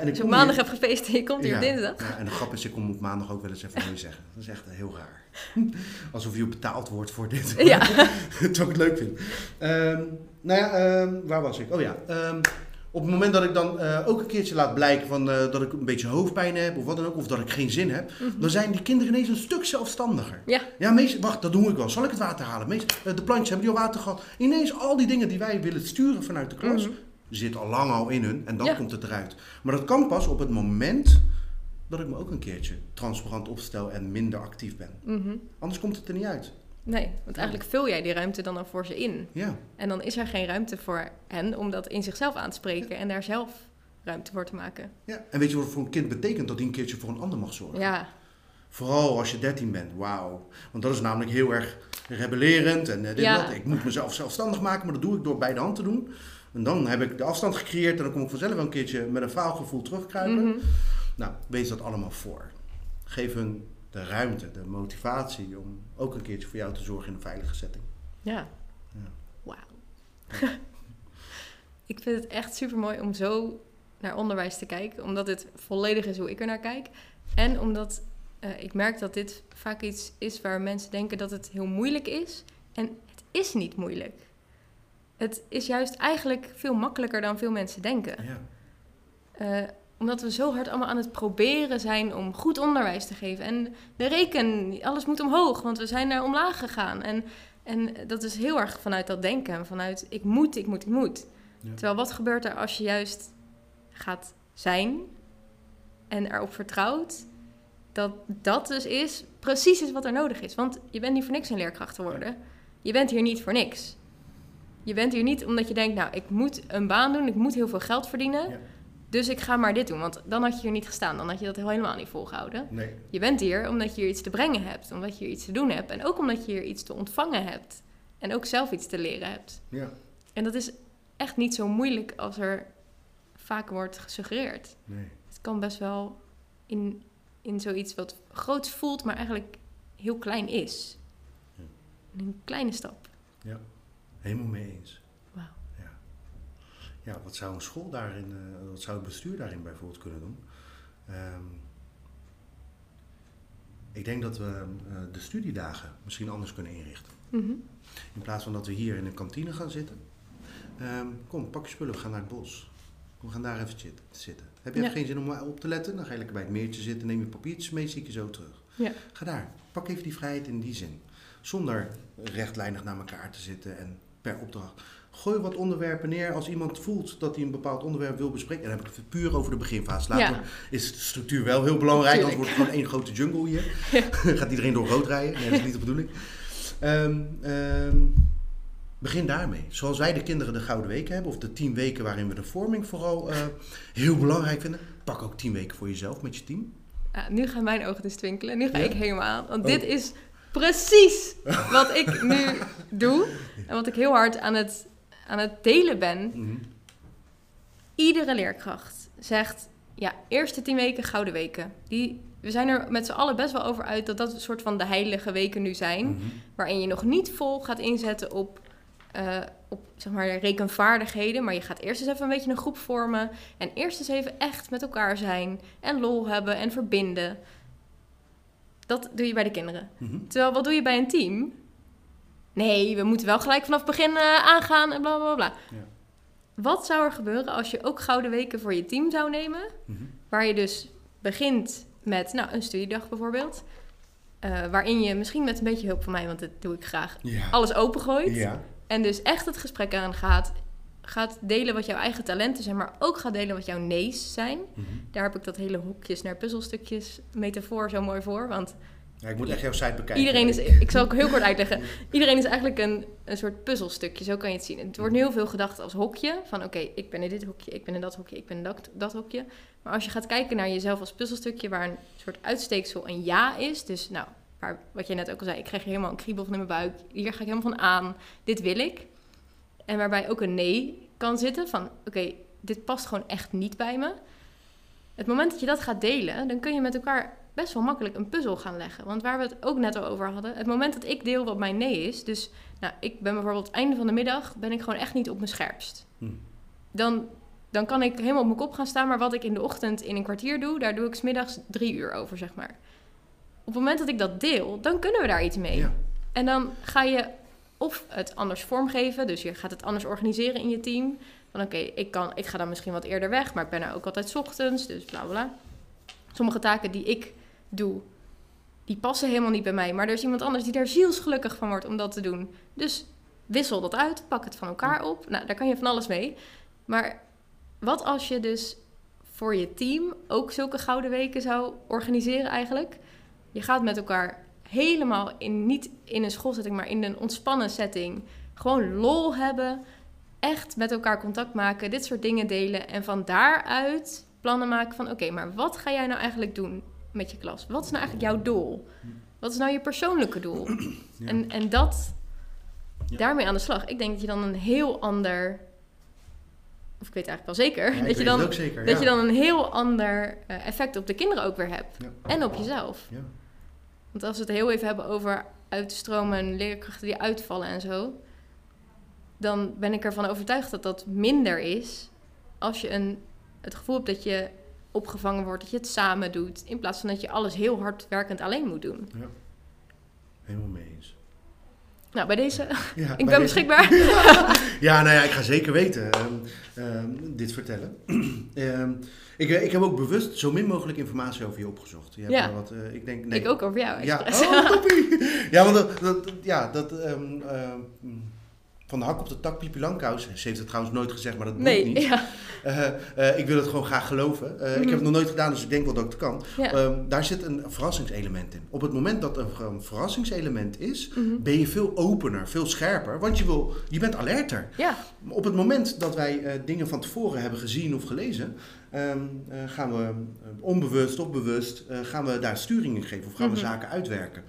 B: En ik
A: je maandag
B: hier-
A: hebt gefeest en je komt hier op dinsdag.
B: Ja, en de grap is, ik kom op maandag ook wel eens even nee zeggen. Dat is echt heel raar. Alsof je betaald wordt voor dit.
A: Ja.
B: Terwijl ik het leuk vind. Ehm, nou ja, ehm, waar was ik? Oh ja. ehm, op het moment dat ik dan eh, ook een keertje laat blijken van, eh, dat ik een beetje hoofdpijn heb of wat dan ook, of dat ik geen zin heb,
A: Mhm.
B: dan zijn die kinderen ineens een stuk zelfstandiger.
A: Ja.
B: Ja, meest, wacht, dat doe ik wel. Zal ik het water halen? Meest, eh, de plantjes hebben die al water gehad. Ineens al die dingen die wij willen sturen vanuit de klas,
A: Mhm.
B: zit al lang al in hun en dan
A: Ja.
B: komt het eruit. Maar dat kan pas op het moment dat ik me ook een keertje transparant opstel en minder actief ben.
A: Mhm.
B: Anders komt het er niet uit.
A: Nee, want eigenlijk vul jij die ruimte dan al voor ze in.
B: Ja,
A: En dan is er geen ruimte voor hen om dat in zichzelf aan te spreken en daar zelf ruimte voor te maken.
B: ja. En weet je wat het voor een kind betekent dat hij een keertje voor een ander mag zorgen?
A: Ja,
B: Vooral als je 13 bent, wauw. Want dat is namelijk heel erg rebellerend en eh, dit en dat. Ik moet mezelf zelfstandig maken, maar dat doe ik door bij de hand te doen. En dan heb ik de afstand gecreëerd en dan kom ik vanzelf wel een keertje met een faalgevoel terugkruipen.
A: Mhm.
B: Nou, wees dat allemaal voor. Geef hun de ruimte, de motivatie om ook een keertje voor jou te zorgen in een veilige setting.
A: ja.
B: Ja.
A: Wauw. ik vind het echt super mooi om zo naar onderwijs te kijken, omdat het volledig is hoe ik er naar kijk. En omdat eh, ik merk dat dit vaak iets is waar mensen denken dat het heel moeilijk is. En het is niet moeilijk. Het is juist eigenlijk veel makkelijker dan veel mensen denken.
B: Ja.
A: Eh, omdat we zo hard allemaal aan het proberen zijn om goed onderwijs te geven. En de reken, alles moet omhoog, want we zijn naar omlaag gegaan. En, en dat is heel erg vanuit dat denken, vanuit ik moet, ik moet, ik moet.
B: Ja.
A: Terwijl wat gebeurt er als je juist gaat zijn en erop vertrouwt dat dat dus is, precies is wat er nodig is. Want je bent niet voor niks een leerkracht geworden. Je bent hier niet voor niks. Je bent hier niet omdat je denkt, nou, ik moet een baan doen, ik moet heel veel geld verdienen.
B: Ja.
A: Dus ik ga maar dit doen, want dan had je hier niet gestaan. Dan had je dat helemaal niet volgehouden.
B: Nee.
A: Je bent hier omdat je hier iets te brengen hebt, omdat je hier iets te doen hebt. En ook omdat je hier iets te ontvangen hebt. En ook zelf iets te leren hebt.
B: Ja.
A: En dat is echt niet zo moeilijk als er vaak wordt gesuggereerd.
B: Nee.
A: Het kan best wel in, in zoiets wat groots voelt, maar eigenlijk heel klein is.
B: Ja.
A: Een kleine stap.
B: Helemaal mee eens. Ja. wat zou een school daarin, eh, wat zou het bestuur daarin bijvoorbeeld kunnen doen? Ehm, ik denk dat we eh, de studiedagen misschien anders kunnen inrichten.
A: Mhm.
B: In plaats van dat we hier in een kantine gaan zitten. Ehm, kom, pak je spullen, we gaan naar het bos. We gaan daar even zitten. Heb je
A: Ja.
B: geen zin om op te letten? Dan ga je lekker bij het meertje zitten, neem je papiertjes mee, zie ik je zo terug.
A: Ja.
B: Ga daar, pak even die vrijheid in die zin. Zonder rechtlijnig naar elkaar te zitten en per opdracht. Gooi wat onderwerpen neer als iemand voelt dat hij een bepaald onderwerp wil bespreken. En dan heb ik het puur over de beginfase. Later
A: Ja.
B: is de structuur wel heel belangrijk, anders wordt het gewoon één grote jungle hier. Gaat iedereen door rood rijden? Nee, dat is niet de bedoeling. Ehm, ehm, begin daarmee. Zoals wij de kinderen de Gouden Weken hebben, of de tien weken waarin we de vorming vooral eh, heel belangrijk vinden. Pak ook tien weken voor jezelf met je team.
A: Ja, nu gaan mijn ogen dus twinkelen. Nu ga ik helemaal aan. Want
B: Oh.
A: dit is precies wat ik nu doe. En wat ik heel hard aan het, aan het delen ben.
B: Mhm.
A: Iedere leerkracht zegt, ja, eerste tien weken gouden weken. Die, we zijn er met z'n allen best wel over uit dat dat een soort van de heilige weken nu zijn.
B: Mhm.
A: Waarin je nog niet vol gaat inzetten op, eh, op zeg maar, rekenvaardigheden. Maar je gaat eerst eens even een beetje een groep vormen. En eerst eens even echt met elkaar zijn. En lol hebben en verbinden. Dat doe je bij de kinderen.
B: Mhm.
A: Terwijl, wat doe je bij een team? Nee, we moeten wel gelijk vanaf het begin eh, aangaan en bla bla bla.
B: Ja.
A: Wat zou er gebeuren als je ook gouden weken voor je team zou nemen?
B: Mhm.
A: Waar je dus begint met nou, een studiedag bijvoorbeeld. Eh, waarin je misschien met een beetje hulp van mij, want dat doe ik graag,
B: Ja.
A: alles opengooit.
B: Ja.
A: En dus echt het gesprek aan gaat. Gaat delen wat jouw eigen talenten zijn, maar ook gaat delen wat jouw nee's zijn.
B: Mhm.
A: Daar heb ik dat hele hokjes naar puzzelstukjes metafoor zo mooi voor. Want
B: Ja, ik moet echt jouw site bekijken.
A: iedereen is, ik zal ook heel kort uitleggen. Iedereen is eigenlijk een, een soort puzzelstukje, zo kan je het zien. Het wordt heel veel gedacht als hokje. Van oké, ik ben in dit hokje, ik ben in dat hokje, ik ben in dat, dat hokje. Maar als je gaat kijken naar jezelf als puzzelstukje, waar een soort uitsteeksel een ja is. Dus nou, waar, wat je net ook al zei, ik krijg helemaal een kriebel van in mijn buik. Hier ga ik helemaal van aan. Dit wil ik. En waarbij ook een nee kan zitten van oké, dit past gewoon echt niet bij me. Het moment dat je dat gaat delen, dan kun je met elkaar best wel makkelijk een puzzel gaan leggen. Want waar we het ook net al over hadden, het moment dat ik deel wat mijn nee is, dus nou, ik ben bijvoorbeeld einde van de middag, ben ik gewoon echt niet op mijn scherpst.
B: Hm.
A: Dan, dan kan ik helemaal op mijn kop gaan staan, maar wat ik in de ochtend in een kwartier doe, daar doe ik 's middags drie uur over, zeg maar. Op het moment dat ik dat deel, dan kunnen we daar iets mee.
B: Ja.
A: En dan ga je of het anders vormgeven, dus je gaat het anders organiseren in je team. Van oké, ik ik, ik ga dan misschien wat eerder weg, maar ik ben er ook altijd 's ochtends, dus bla bla. Sommige taken die ik doe, die passen helemaal niet bij mij. Maar er is iemand anders die daar zielsgelukkig van wordt om dat te doen. Dus wissel dat uit, pak het van elkaar op. Nou, daar kan je van alles mee. Maar wat als je dus voor je team ook zulke gouden weken zou organiseren eigenlijk? Je gaat met elkaar helemaal in, niet in een schoolsetting, maar in een ontspannen setting. Gewoon lol hebben, echt met elkaar contact maken, dit soort dingen delen. En van daaruit plannen maken van, oké, maar wat ga jij nou eigenlijk doen met je klas? Wat is nou eigenlijk jouw doel? Wat is nou je persoonlijke doel?
B: Ja.
A: En, en dat,
B: Ja.
A: daarmee aan de slag. Ik denk dat je dan een heel ander, of ik weet eigenlijk wel zeker,
B: Ja,
A: dat, je dan,
B: zeker.
A: dat je dan een heel ander eh, effect op de kinderen ook weer hebt. En op jezelf.
B: Ja.
A: Want als we het heel even hebben over uitstromen en leerkrachten die uitvallen en zo, dan ben ik ervan overtuigd dat dat minder is als je een, het gevoel hebt dat je opgevangen wordt, dat je het samen doet, in plaats van dat je alles heel hard werkend alleen moet doen.
B: Helemaal mee eens.
A: Nou, bij deze,
B: Ja,
A: ik
B: bij
A: ben
B: deze-
A: beschikbaar.
B: Ja, nou ja, ik ga zeker weten ehm, ehm, dit vertellen. Ehm, ik, ik heb ook bewust zo min mogelijk informatie over je opgezocht. Je hebt
A: Ja.
B: wat, eh, ik denk, nee.
A: Ik ook over jou.
B: Ja, oh. Ja, want dat, dat, ja, dat van de hak op de tak, Pipi Langkous. Ze heeft het trouwens nooit gezegd, maar dat moet
A: nee,
B: niet.
A: ja.
B: Eh, eh, ik wil het gewoon graag geloven. Eh, Ik heb het nog nooit gedaan, dus ik denk wel dat ik het kan.
A: ja.
B: Ehm, daar zit een verrassingselement in. Op het moment dat er een verrassingselement is,
A: Mhm.
B: ben je veel opener, veel scherper. Want je, wil, je bent alerter.
A: ja,
B: Op het moment dat wij dingen van tevoren hebben gezien of gelezen, ehm, eh, gaan we onbewust of bewust gaan we daar sturing in geven of gaan we
A: Mhm.
B: zaken uitwerken.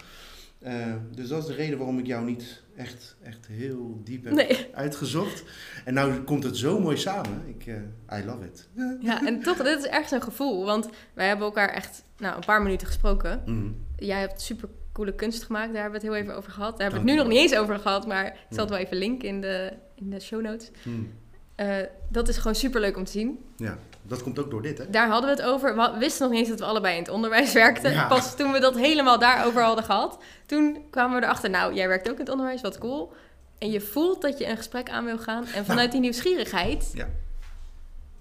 B: Eh, dus dat is de reden waarom ik jou niet echt, echt heel diep heb
A: nee.
B: uitgezocht. En nou komt het zo mooi samen. Ik, eh, I love it.
A: Ja, en toch, dit is ergens een gevoel. Want wij hebben elkaar echt nou, een paar minuten gesproken.
B: Mhm.
A: Jij hebt super coole kunst gemaakt, daar hebben we het heel even over gehad. Daar hebben we het nu nog niet eens over gehad, maar ik zal het wel even linken in de, in de show notes.
B: Mhm.
A: Eh, dat is gewoon super leuk om te zien.
B: Ja, dat komt ook door dit, hè?
A: Daar hadden we het over. We wisten nog niet eens dat we allebei in het onderwijs werkten.
B: Ja.
A: Pas toen we dat helemaal daarover hadden gehad, toen kwamen we erachter, nou, jij werkt ook in het onderwijs, wat cool. En je voelt dat je een gesprek aan wil gaan. En vanuit die nieuwsgierigheid
B: Ja.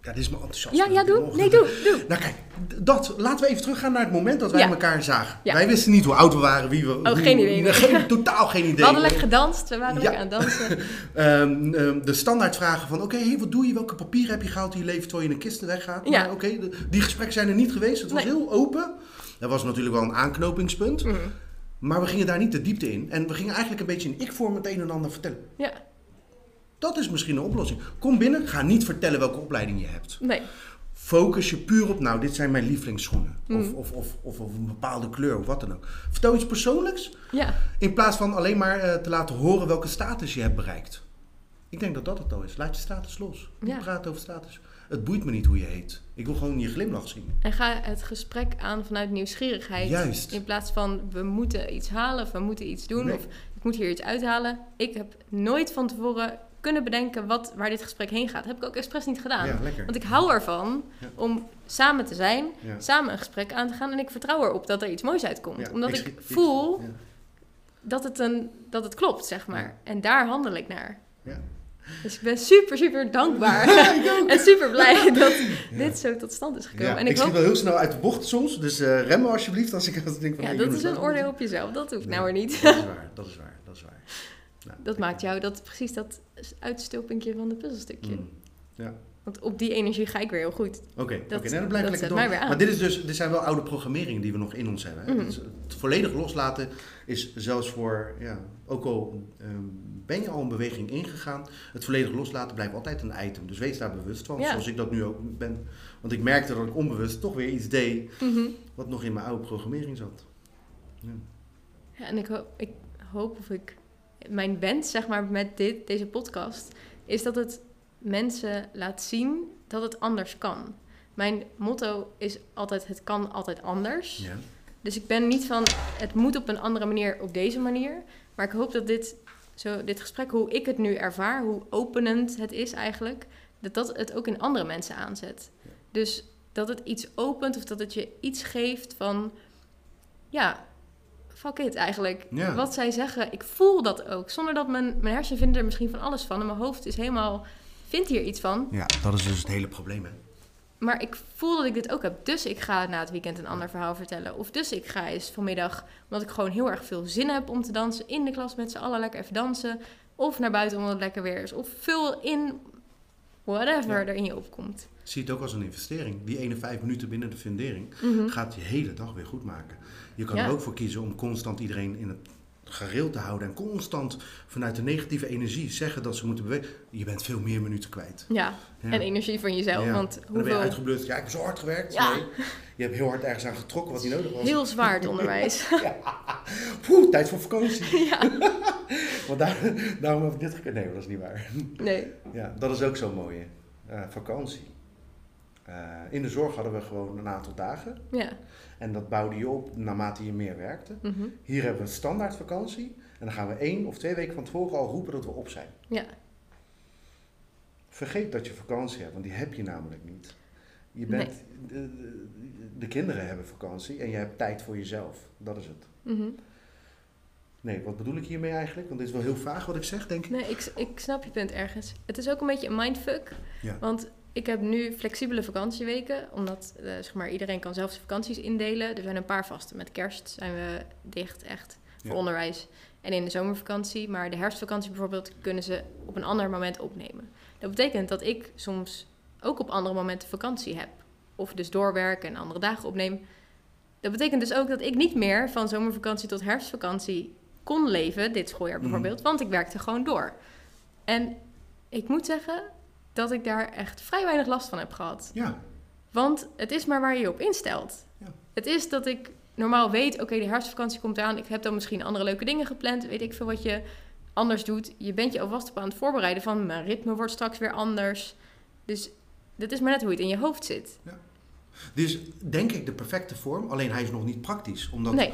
B: Ja, dit is mijn enthousiasme.
A: Ja, ja, doe. Nee, doe, doe.
B: Nou kijk, dat, laten we even teruggaan naar het moment dat wij
A: Ja.
B: elkaar zagen.
A: Ja.
B: Wij wisten niet hoe oud we waren, wie we...
A: Oh,
B: hoe-
A: geen idee.
B: geen, totaal geen idee.
A: We hadden lekker gedanst, we waren
B: Ja.
A: lekker aan het dansen.
B: Ehm, ehm, de standaardvragen van, oké, hey, wat doe je? Welke papieren heb je gehaald in je leven terwijl je in een kisten weggaat?
A: Ja.
B: Maar oké, die gesprekken zijn er niet geweest. Het was
A: Nee.
B: heel open. Dat was natuurlijk wel een aanknopingspunt.
A: Mhm.
B: Maar we gingen daar niet de diepte in. En we gingen eigenlijk een beetje in ik-vorm het een en ander vertellen.
A: Ja,
B: Dat is misschien een oplossing. Kom binnen, ga niet vertellen welke opleiding je hebt.
A: nee.
B: Focus je puur op, nou, dit zijn mijn lievelingsschoenen. Of,
A: Mhm.
B: of, of, of, of een bepaalde kleur of wat dan ook. Vertel iets persoonlijks,
A: Ja,
B: in plaats van alleen maar eh, te laten horen welke status je hebt bereikt. Ik denk dat dat het al is. Laat je status los.
A: Ja.
B: praten over status. Het boeit me niet hoe je heet. Ik wil gewoon je glimlach zien.
A: en ga het gesprek aan vanuit nieuwsgierigheid.
B: Juist.
A: In plaats van we moeten iets halen of we moeten iets doen
B: Nee.
A: of ik moet hier iets uithalen. Ik heb nooit van tevoren kunnen bedenken wat, waar dit gesprek heen gaat. Dat heb ik ook expres niet gedaan.
B: Ja.
A: Want ik hou ervan
B: Ja.
A: om samen te zijn,
B: Ja.
A: samen een gesprek aan te gaan. En ik vertrouw erop dat er iets moois uitkomt. Omdat ik, voel dat, het een, dat het klopt, zeg maar. En daar handel ik naar.
B: Ja.
A: Dus ik ben super, super dankbaar. en super blij dat dit zo tot stand is gekomen. En
B: ik
A: ik hoop,
B: wel heel snel uit de bocht soms. Dus eh rem me alsjeblieft als ik, als ik denk van...
A: ja, dat is een oordeel op jezelf. Dat hoeft nou
B: Nee,
A: weer niet.
B: Dat is waar, dat is waar, dat is waar. Nou,
A: Dat maakt jou dat precies dat uitstulpingje van de puzzelstukje.
B: Mm. Ja.
A: Want op die energie ga ik weer heel goed.
B: Oké, oké,
A: Dat-
B: nee, dan blijf
A: dat
B: lekker door. Maar dit, is dus, dit zijn wel oude programmeringen die we nog in ons hebben. Hè?
A: Mhm.
B: Het, het volledig loslaten is zelfs voor, ja, ook al ehm, ben je al een beweging ingegaan, het volledig loslaten blijft altijd een item. Dus wees daar bewust van,
A: Ja.
B: zoals ik dat nu ook ben. Want ik merkte dat ik onbewust toch weer iets deed
A: Mhm.
B: wat nog in mijn oude programmering zat. Ja.
A: Ja, en ik, hoop, ik hoop of ik... Mijn wens, zeg maar, met dit, deze podcast... is dat het mensen laat zien dat het anders kan. Mijn motto is altijd... het kan altijd anders.
B: Ja.
A: Dus ik ben niet van... het moet op een andere manier op deze manier. Maar ik hoop dat dit, zo, dit gesprek, hoe ik het nu ervaar... hoe openend het is eigenlijk... dat dat het ook in andere mensen aanzet.
B: Ja.
A: Dus dat het iets opent of dat het je iets geeft van... ja, fuck it eigenlijk.
B: Ja.
A: Wat zij zeggen, ik voel dat ook. Zonder dat mijn, mijn hersenen vinden er misschien van alles van. En mijn hoofd is helemaal, vindt hier iets van.
B: ja, dat is dus het hele probleem. Hè?
A: Maar ik voel dat ik dit ook heb. Dus ik ga na het weekend een ander verhaal vertellen. Of dus ik ga eens vanmiddag, omdat ik gewoon heel erg veel zin heb om te dansen... in de klas met z'n allen lekker even dansen. Of naar buiten omdat het lekker weer is. Of vul in whatever
B: Ja.
A: er in je opkomt.
B: Zie het ook als een investering. Die ene vijf minuten binnen de fundering
A: Mhm.
B: gaat je hele dag weer goed maken. Je kan
A: Ja.
B: er ook voor kiezen om constant iedereen in het gareel te houden en constant vanuit de negatieve energie zeggen dat ze moeten bewegen. Je bent veel meer minuten kwijt.
A: Ja,
B: Ja.
A: en energie van jezelf.
B: Ja.
A: Want
B: En dan ben je
A: hoeveel...
B: uitgeblust. Ja, ik heb zo hard gewerkt.
A: Ja.
B: Nee. Je hebt heel hard ergens aan getrokken wat niet nodig was.
A: Heel zwaar het onderwijs.
B: Poeh, tijd voor vakantie.
A: ja,
B: Want daar, daarom heb ik dit gekund. Nee, dat is niet waar.
A: nee.
B: Ja, dat is ook zo mooi. hè. Eh, vakantie. Eh, in de zorg hadden we gewoon een aantal dagen.
A: Ja.
B: En dat bouwde je op naarmate je meer werkte.
A: mhm.
B: Hier hebben we een standaard vakantie. En dan gaan we één of twee weken van tevoren al roepen dat we op zijn.
A: Ja.
B: Vergeet dat je vakantie hebt, want die heb je namelijk niet. Je bent, de, de kinderen hebben vakantie en je hebt tijd voor jezelf. Dat is het.
A: mhm.
B: Nee, wat bedoel ik hiermee eigenlijk? Want dit is wel heel vaag wat ik zeg, denk ik.
A: Nee, ik, ik snap je punt ergens. Het is ook een beetje een mindfuck.
B: Ja.
A: Want ik heb nu flexibele vakantieweken. Omdat eh, zeg maar, iedereen kan zelf zijn vakanties indelen. Er zijn een paar vaste. Met kerst zijn we dicht echt voor
B: Ja.
A: onderwijs. En in de zomervakantie. Maar de herfstvakantie bijvoorbeeld kunnen ze op een ander moment opnemen. Dat betekent dat ik soms ook op andere momenten vakantie heb. Of dus doorwerken en andere dagen opneem. Dat betekent dus ook dat ik niet meer van zomervakantie tot herfstvakantie kon leven, dit schooljaar
B: Mhm.
A: bijvoorbeeld, want ik werkte gewoon door. En ik moet zeggen dat ik daar echt vrij weinig last van heb gehad.
B: Ja,
A: Want het is maar waar je je op instelt.
B: Ja.
A: Het is dat ik normaal weet, oké, de herfstvakantie komt eraan. Ik heb dan misschien andere leuke dingen gepland. Weet ik veel wat je anders doet. Je bent je alvast op aan het voorbereiden van mijn ritme wordt straks weer anders. Dus dat is maar net hoe het in je hoofd zit.
B: dit is denk ik de perfecte vorm, alleen hij is nog niet praktisch. Omdat,
A: Nee.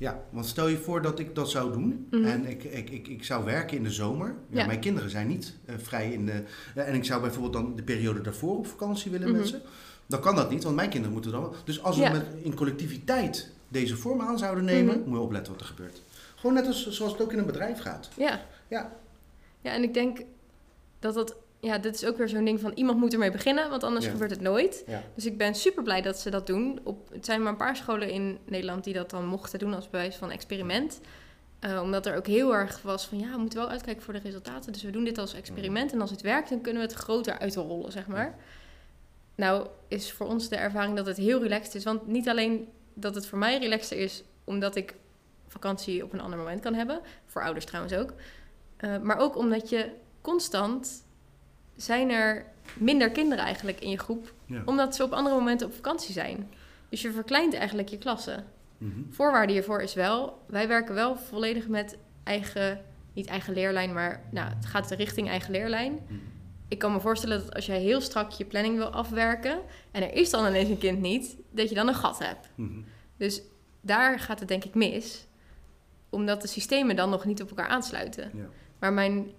B: Ja, want stel je voor dat ik dat zou doen
A: Mhm.
B: en ik, ik, ik, ik zou werken in de zomer. Ja,
A: Ja.
B: Mijn kinderen zijn niet eh, vrij in de... eh, en ik zou bijvoorbeeld dan de periode daarvoor op vakantie willen
A: Mhm.
B: met ze. Dan kan dat niet, want mijn kinderen moeten dan... wel- Dus als we
A: Ja.
B: met, in collectiviteit deze vorm aan zouden nemen,
A: Mhm.
B: moet je opletten wat er gebeurt. Gewoon net als zoals het ook in een bedrijf gaat.
A: Ja.
B: Ja.
A: Ja, en ik denk dat dat ja, dit is ook weer zo'n ding van iemand moet ermee beginnen, want anders
B: Ja.
A: gebeurt het nooit.
B: Ja.
A: Dus ik ben super blij dat ze dat doen. Op, het zijn maar een paar scholen in Nederland die dat dan mochten doen als bewijs van experiment. Eh, omdat er ook heel erg was van ja, we moeten wel uitkijken voor de resultaten. Dus we doen dit als experiment. En als het werkt, dan kunnen we het groter uitrollen, zeg maar. Nou is voor ons de ervaring dat het heel relaxed is. Want niet alleen dat het voor mij relaxter is, omdat ik vakantie op een ander moment kan hebben. Voor ouders trouwens ook. Eh, maar ook omdat je constant zijn er minder kinderen eigenlijk in je groep.
B: Ja.
A: Omdat ze op andere momenten op vakantie zijn. Dus je verkleint eigenlijk je klasse.
B: Mhm.
A: Voorwaarde hiervoor is wel, wij werken wel volledig met eigen, niet eigen leerlijn, maar nou, het gaat richting eigen leerlijn.
B: Mhm.
A: Ik kan me voorstellen dat als jij heel strak je planning wil afwerken en er is dan ineens een kind niet, dat je dan een gat hebt.
B: Mhm.
A: Dus daar gaat het denk ik mis, omdat de systemen dan nog niet op elkaar aansluiten.
B: Ja.
A: Maar mijn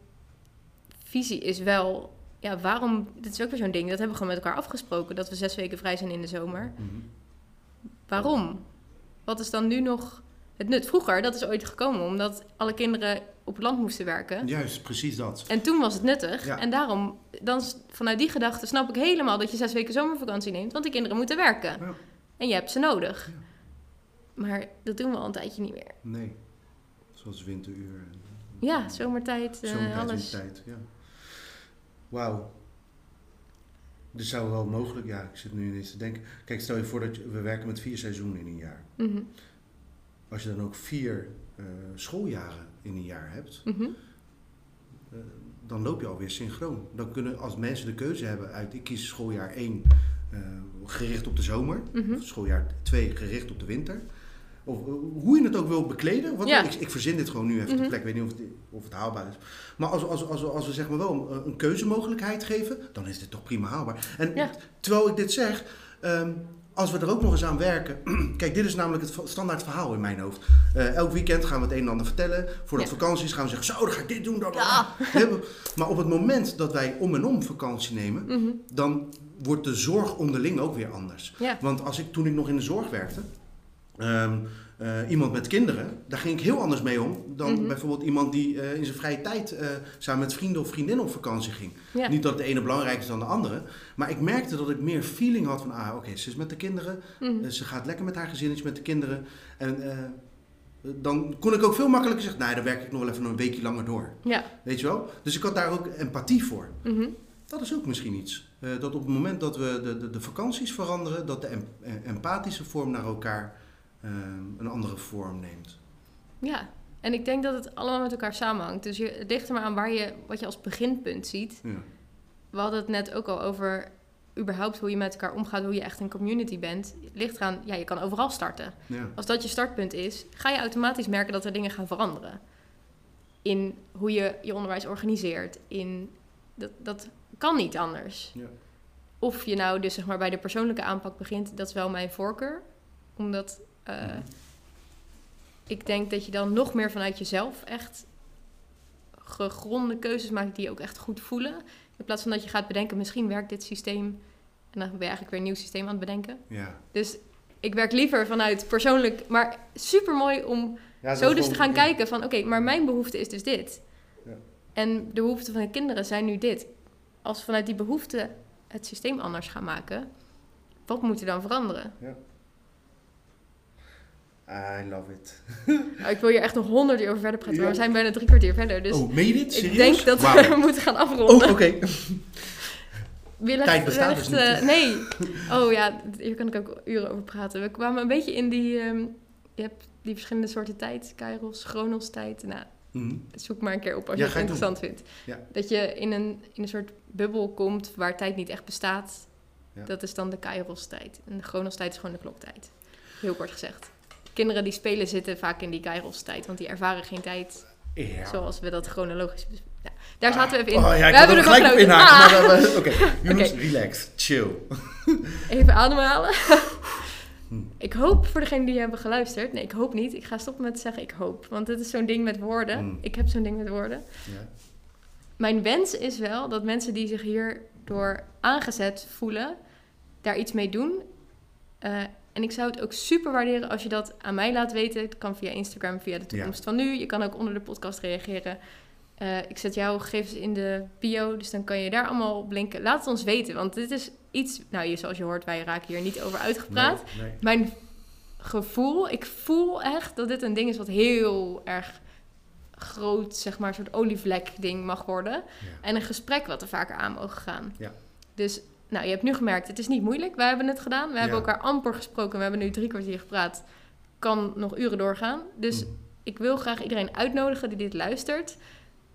A: visie is wel, ja, waarom, dit is ook weer zo'n ding, dat hebben we gewoon met elkaar afgesproken, dat we zes weken vrij zijn in de zomer.
B: Mhm.
A: Waarom? Wat is dan nu nog het nut? Vroeger, dat is ooit gekomen omdat alle kinderen op het land moesten werken.
B: Juist, precies dat.
A: En toen was het nuttig.
B: Ja.
A: En daarom, dan, vanuit die gedachte snap ik helemaal dat je zes weken zomervakantie neemt. Want de kinderen moeten werken.
B: Ja.
A: En je hebt ze nodig.
B: Ja.
A: Maar dat doen we al een tijdje niet meer.
B: Nee. Zoals winteruur. en-
A: Ja, zomertijd, eh,
B: Zomertijd,
A: alles.
B: wintertijd, ja. Wauw. Dus zou wel mogelijk, ja, ik zit nu ineens te denken. Kijk, stel je voor dat je, we werken met vier seizoenen in een jaar.
A: Mhm,
B: Als je dan ook vier eh, schooljaren in een jaar hebt,
A: mhm.
B: eh, dan loop je alweer synchroon. Dan kunnen, als mensen de keuze hebben uit, ik kies schooljaar 1 eh, gericht op de zomer,
A: Mhm.
B: of schooljaar 2 gericht op de winter. Of eh, hoe je het ook wil bekleden. Want
A: Ja.
B: ik, ik verzin dit gewoon nu even
A: Mhm.
B: ter plekke. Ik weet niet of het, of het haalbaar is. Maar als, als, als, als we zeg maar wel een, een keuzemogelijkheid geven, dan is dit toch prima haalbaar. En
A: Ja.
B: terwijl ik dit zeg, ehm, als we er ook nog eens aan werken. Kijk, dit is namelijk het standaard verhaal in mijn hoofd. Eh, elk weekend gaan we het een en ander vertellen. Voordat
A: Ja.
B: vakanties gaan we zeggen, zo, dan ga ik dit doen.
A: Ja.
B: dat. Maar op het moment dat wij om en om vakantie nemen,
A: Mhm.
B: dan wordt de zorg onderling ook weer anders.
A: Ja.
B: Want als ik, toen ik nog in de zorg werkte, ehm, eh, iemand met kinderen, daar ging ik heel anders mee om dan
A: Mhm.
B: bijvoorbeeld iemand die eh, in zijn vrije tijd eh, samen met vrienden of vriendinnen op vakantie ging. Niet dat de ene belangrijker is dan de andere, maar ik merkte dat ik meer feeling had van, ah oké, ze is met de kinderen,
A: Mhm.
B: ze gaat lekker met haar gezinnetje met de kinderen. En dan kon ik ook veel makkelijker zeggen, nee, dan werk ik nog wel even een weekje langer door.
A: Ja.
B: Weet je wel? Dus ik had daar ook empathie voor.
A: Mhm.
B: Dat is ook misschien iets. Dat op het moment dat we de, de, de vakanties veranderen, dat de em- empathische vorm naar elkaar eh, een andere vorm neemt.
A: Ja, en ik denk dat het allemaal met elkaar samenhangt. Dus je, het ligt er maar aan waar je, wat je als beginpunt ziet.
B: Ja.
A: We hadden het net ook al over überhaupt hoe je met elkaar omgaat, hoe je echt een community bent. Het ligt eraan, ja, je kan overal starten.
B: Ja.
A: Als dat je startpunt is, ga je automatisch merken dat er dingen gaan veranderen. In hoe je je onderwijs organiseert. In, dat, dat kan niet anders.
B: Ja.
A: Of je nou dus zeg maar bij de persoonlijke aanpak begint, dat is wel mijn voorkeur. Omdat eh, ik denk dat je dan nog meer vanuit jezelf echt gegronde keuzes maakt die je ook echt goed voelen. In plaats van dat je gaat bedenken, misschien werkt dit systeem. En dan ben je eigenlijk weer een nieuw systeem aan het bedenken.
B: Ja.
A: Dus ik werk liever vanuit persoonlijk, maar super mooi om
B: Ja,
A: zo dus te gaan kijken van, oké, maar mijn behoefte is dus dit.
B: Ja.
A: En de behoeften van de kinderen zijn nu dit. Als we vanuit die behoefte het systeem anders gaan maken, wat moet er dan veranderen?
B: I love it.
A: Nou, ik wil hier echt nog honderd uur over verder praten, maar we zijn bijna drie kwartier verder. Dus
B: oh, meen je dit?
A: ik
B: Serieus?
A: denk dat we moeten gaan afronden.
B: Oh, oké. Tijd bestaat dus niet.
A: eh, nee. Oh ja, hier kan ik ook uren over praten. We kwamen een beetje in die... ehm, je hebt die verschillende soorten tijd. Kairos, Chronos tijd. Nou,
B: Mhm.
A: zoek maar een keer op als
B: Ja,
A: je het
B: ik doen.
A: interessant vindt.
B: Ja.
A: Dat je in een, in een soort bubbel komt waar tijd niet echt bestaat.
B: Ja.
A: Dat is dan de Kairos tijd. En de Chronos tijd is gewoon de kloktijd. Heel kort gezegd. Kinderen die spelen zitten vaak in die Kairos tijd. Want die ervaren geen tijd
B: Ja.
A: zoals we dat chronologisch... Nou, daar zaten we even in.
B: Oh, ja,
A: we hebben
B: er gelijk op inhaken.
A: Ah!
B: Oké,
A: Oké.
B: relax, chill.
A: Even ademhalen.
B: Hm.
A: ik hoop voor degenen die hebben geluisterd. Nee, ik hoop niet. Ik ga stoppen met zeggen ik hoop. Want dit is zo'n ding met woorden.
B: Hm.
A: Ik heb zo'n ding met woorden.
B: Ja.
A: Mijn wens is wel dat mensen die zich hierdoor aangezet voelen, daar iets mee doen. Eh, en ik zou het ook super waarderen als je dat aan mij laat weten. Het kan via Instagram, via de toekomst van nu. Je kan ook onder de podcast reageren. Eh, ik zet jouw gegevens in de bio, dus dan kan je daar allemaal op linken. Laat het ons weten, want dit is iets... Nou, je, zoals je hoort, wij raken hier niet over uitgepraat.
B: Nee, nee.
A: Mijn gevoel, ik voel echt dat dit een ding is wat heel erg groot, zeg maar, een soort olievlek ding mag worden.
B: Ja.
A: En een gesprek wat er vaker aan mogen gaan.
B: Ja.
A: Dus, nou, je hebt nu gemerkt, het is niet moeilijk. Wij hebben het gedaan. We hebben elkaar amper gesproken. We hebben nu drie kwartier gepraat. Kan nog uren doorgaan. Dus
B: Mm.
A: ik wil graag iedereen uitnodigen die dit luistert.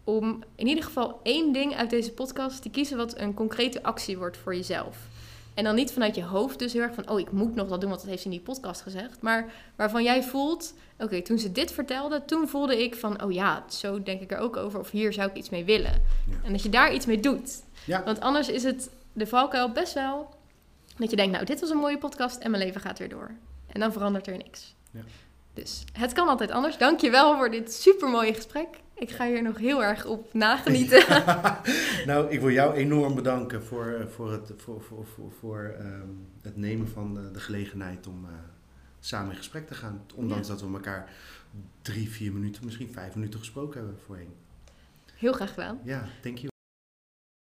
A: Om in ieder geval één ding uit deze podcast te kiezen wat een concrete actie wordt voor jezelf. En dan niet vanuit je hoofd dus heel erg van... oh, ik moet nog dat doen, want dat heeft ze in die podcast gezegd. Maar waarvan jij voelt... oké, toen ze dit vertelde, toen voelde ik van... oh ja, zo denk ik er ook over. Of hier zou ik iets mee willen.
B: Ja.
A: En dat je daar iets mee doet.
B: Ja.
A: Want anders is het de valkuil best wel... dat je denkt, nou, dit was een mooie podcast... en mijn leven gaat weer door. En dan verandert er niks.
B: Ja.
A: Dus het kan altijd anders. Dank je wel voor dit supermooie gesprek. Ik ga hier nog heel erg op nagenieten.
B: nou, ik wil jou enorm bedanken voor, eh, voor, het, voor, voor, voor, voor ehm, het nemen van de, de gelegenheid om eh, samen in gesprek te gaan. Ondanks
A: Ja.
B: dat we elkaar drie, vier minuten, misschien vijf minuten gesproken hebben voorheen.
A: Heel graag gedaan.
B: Ja, thank you.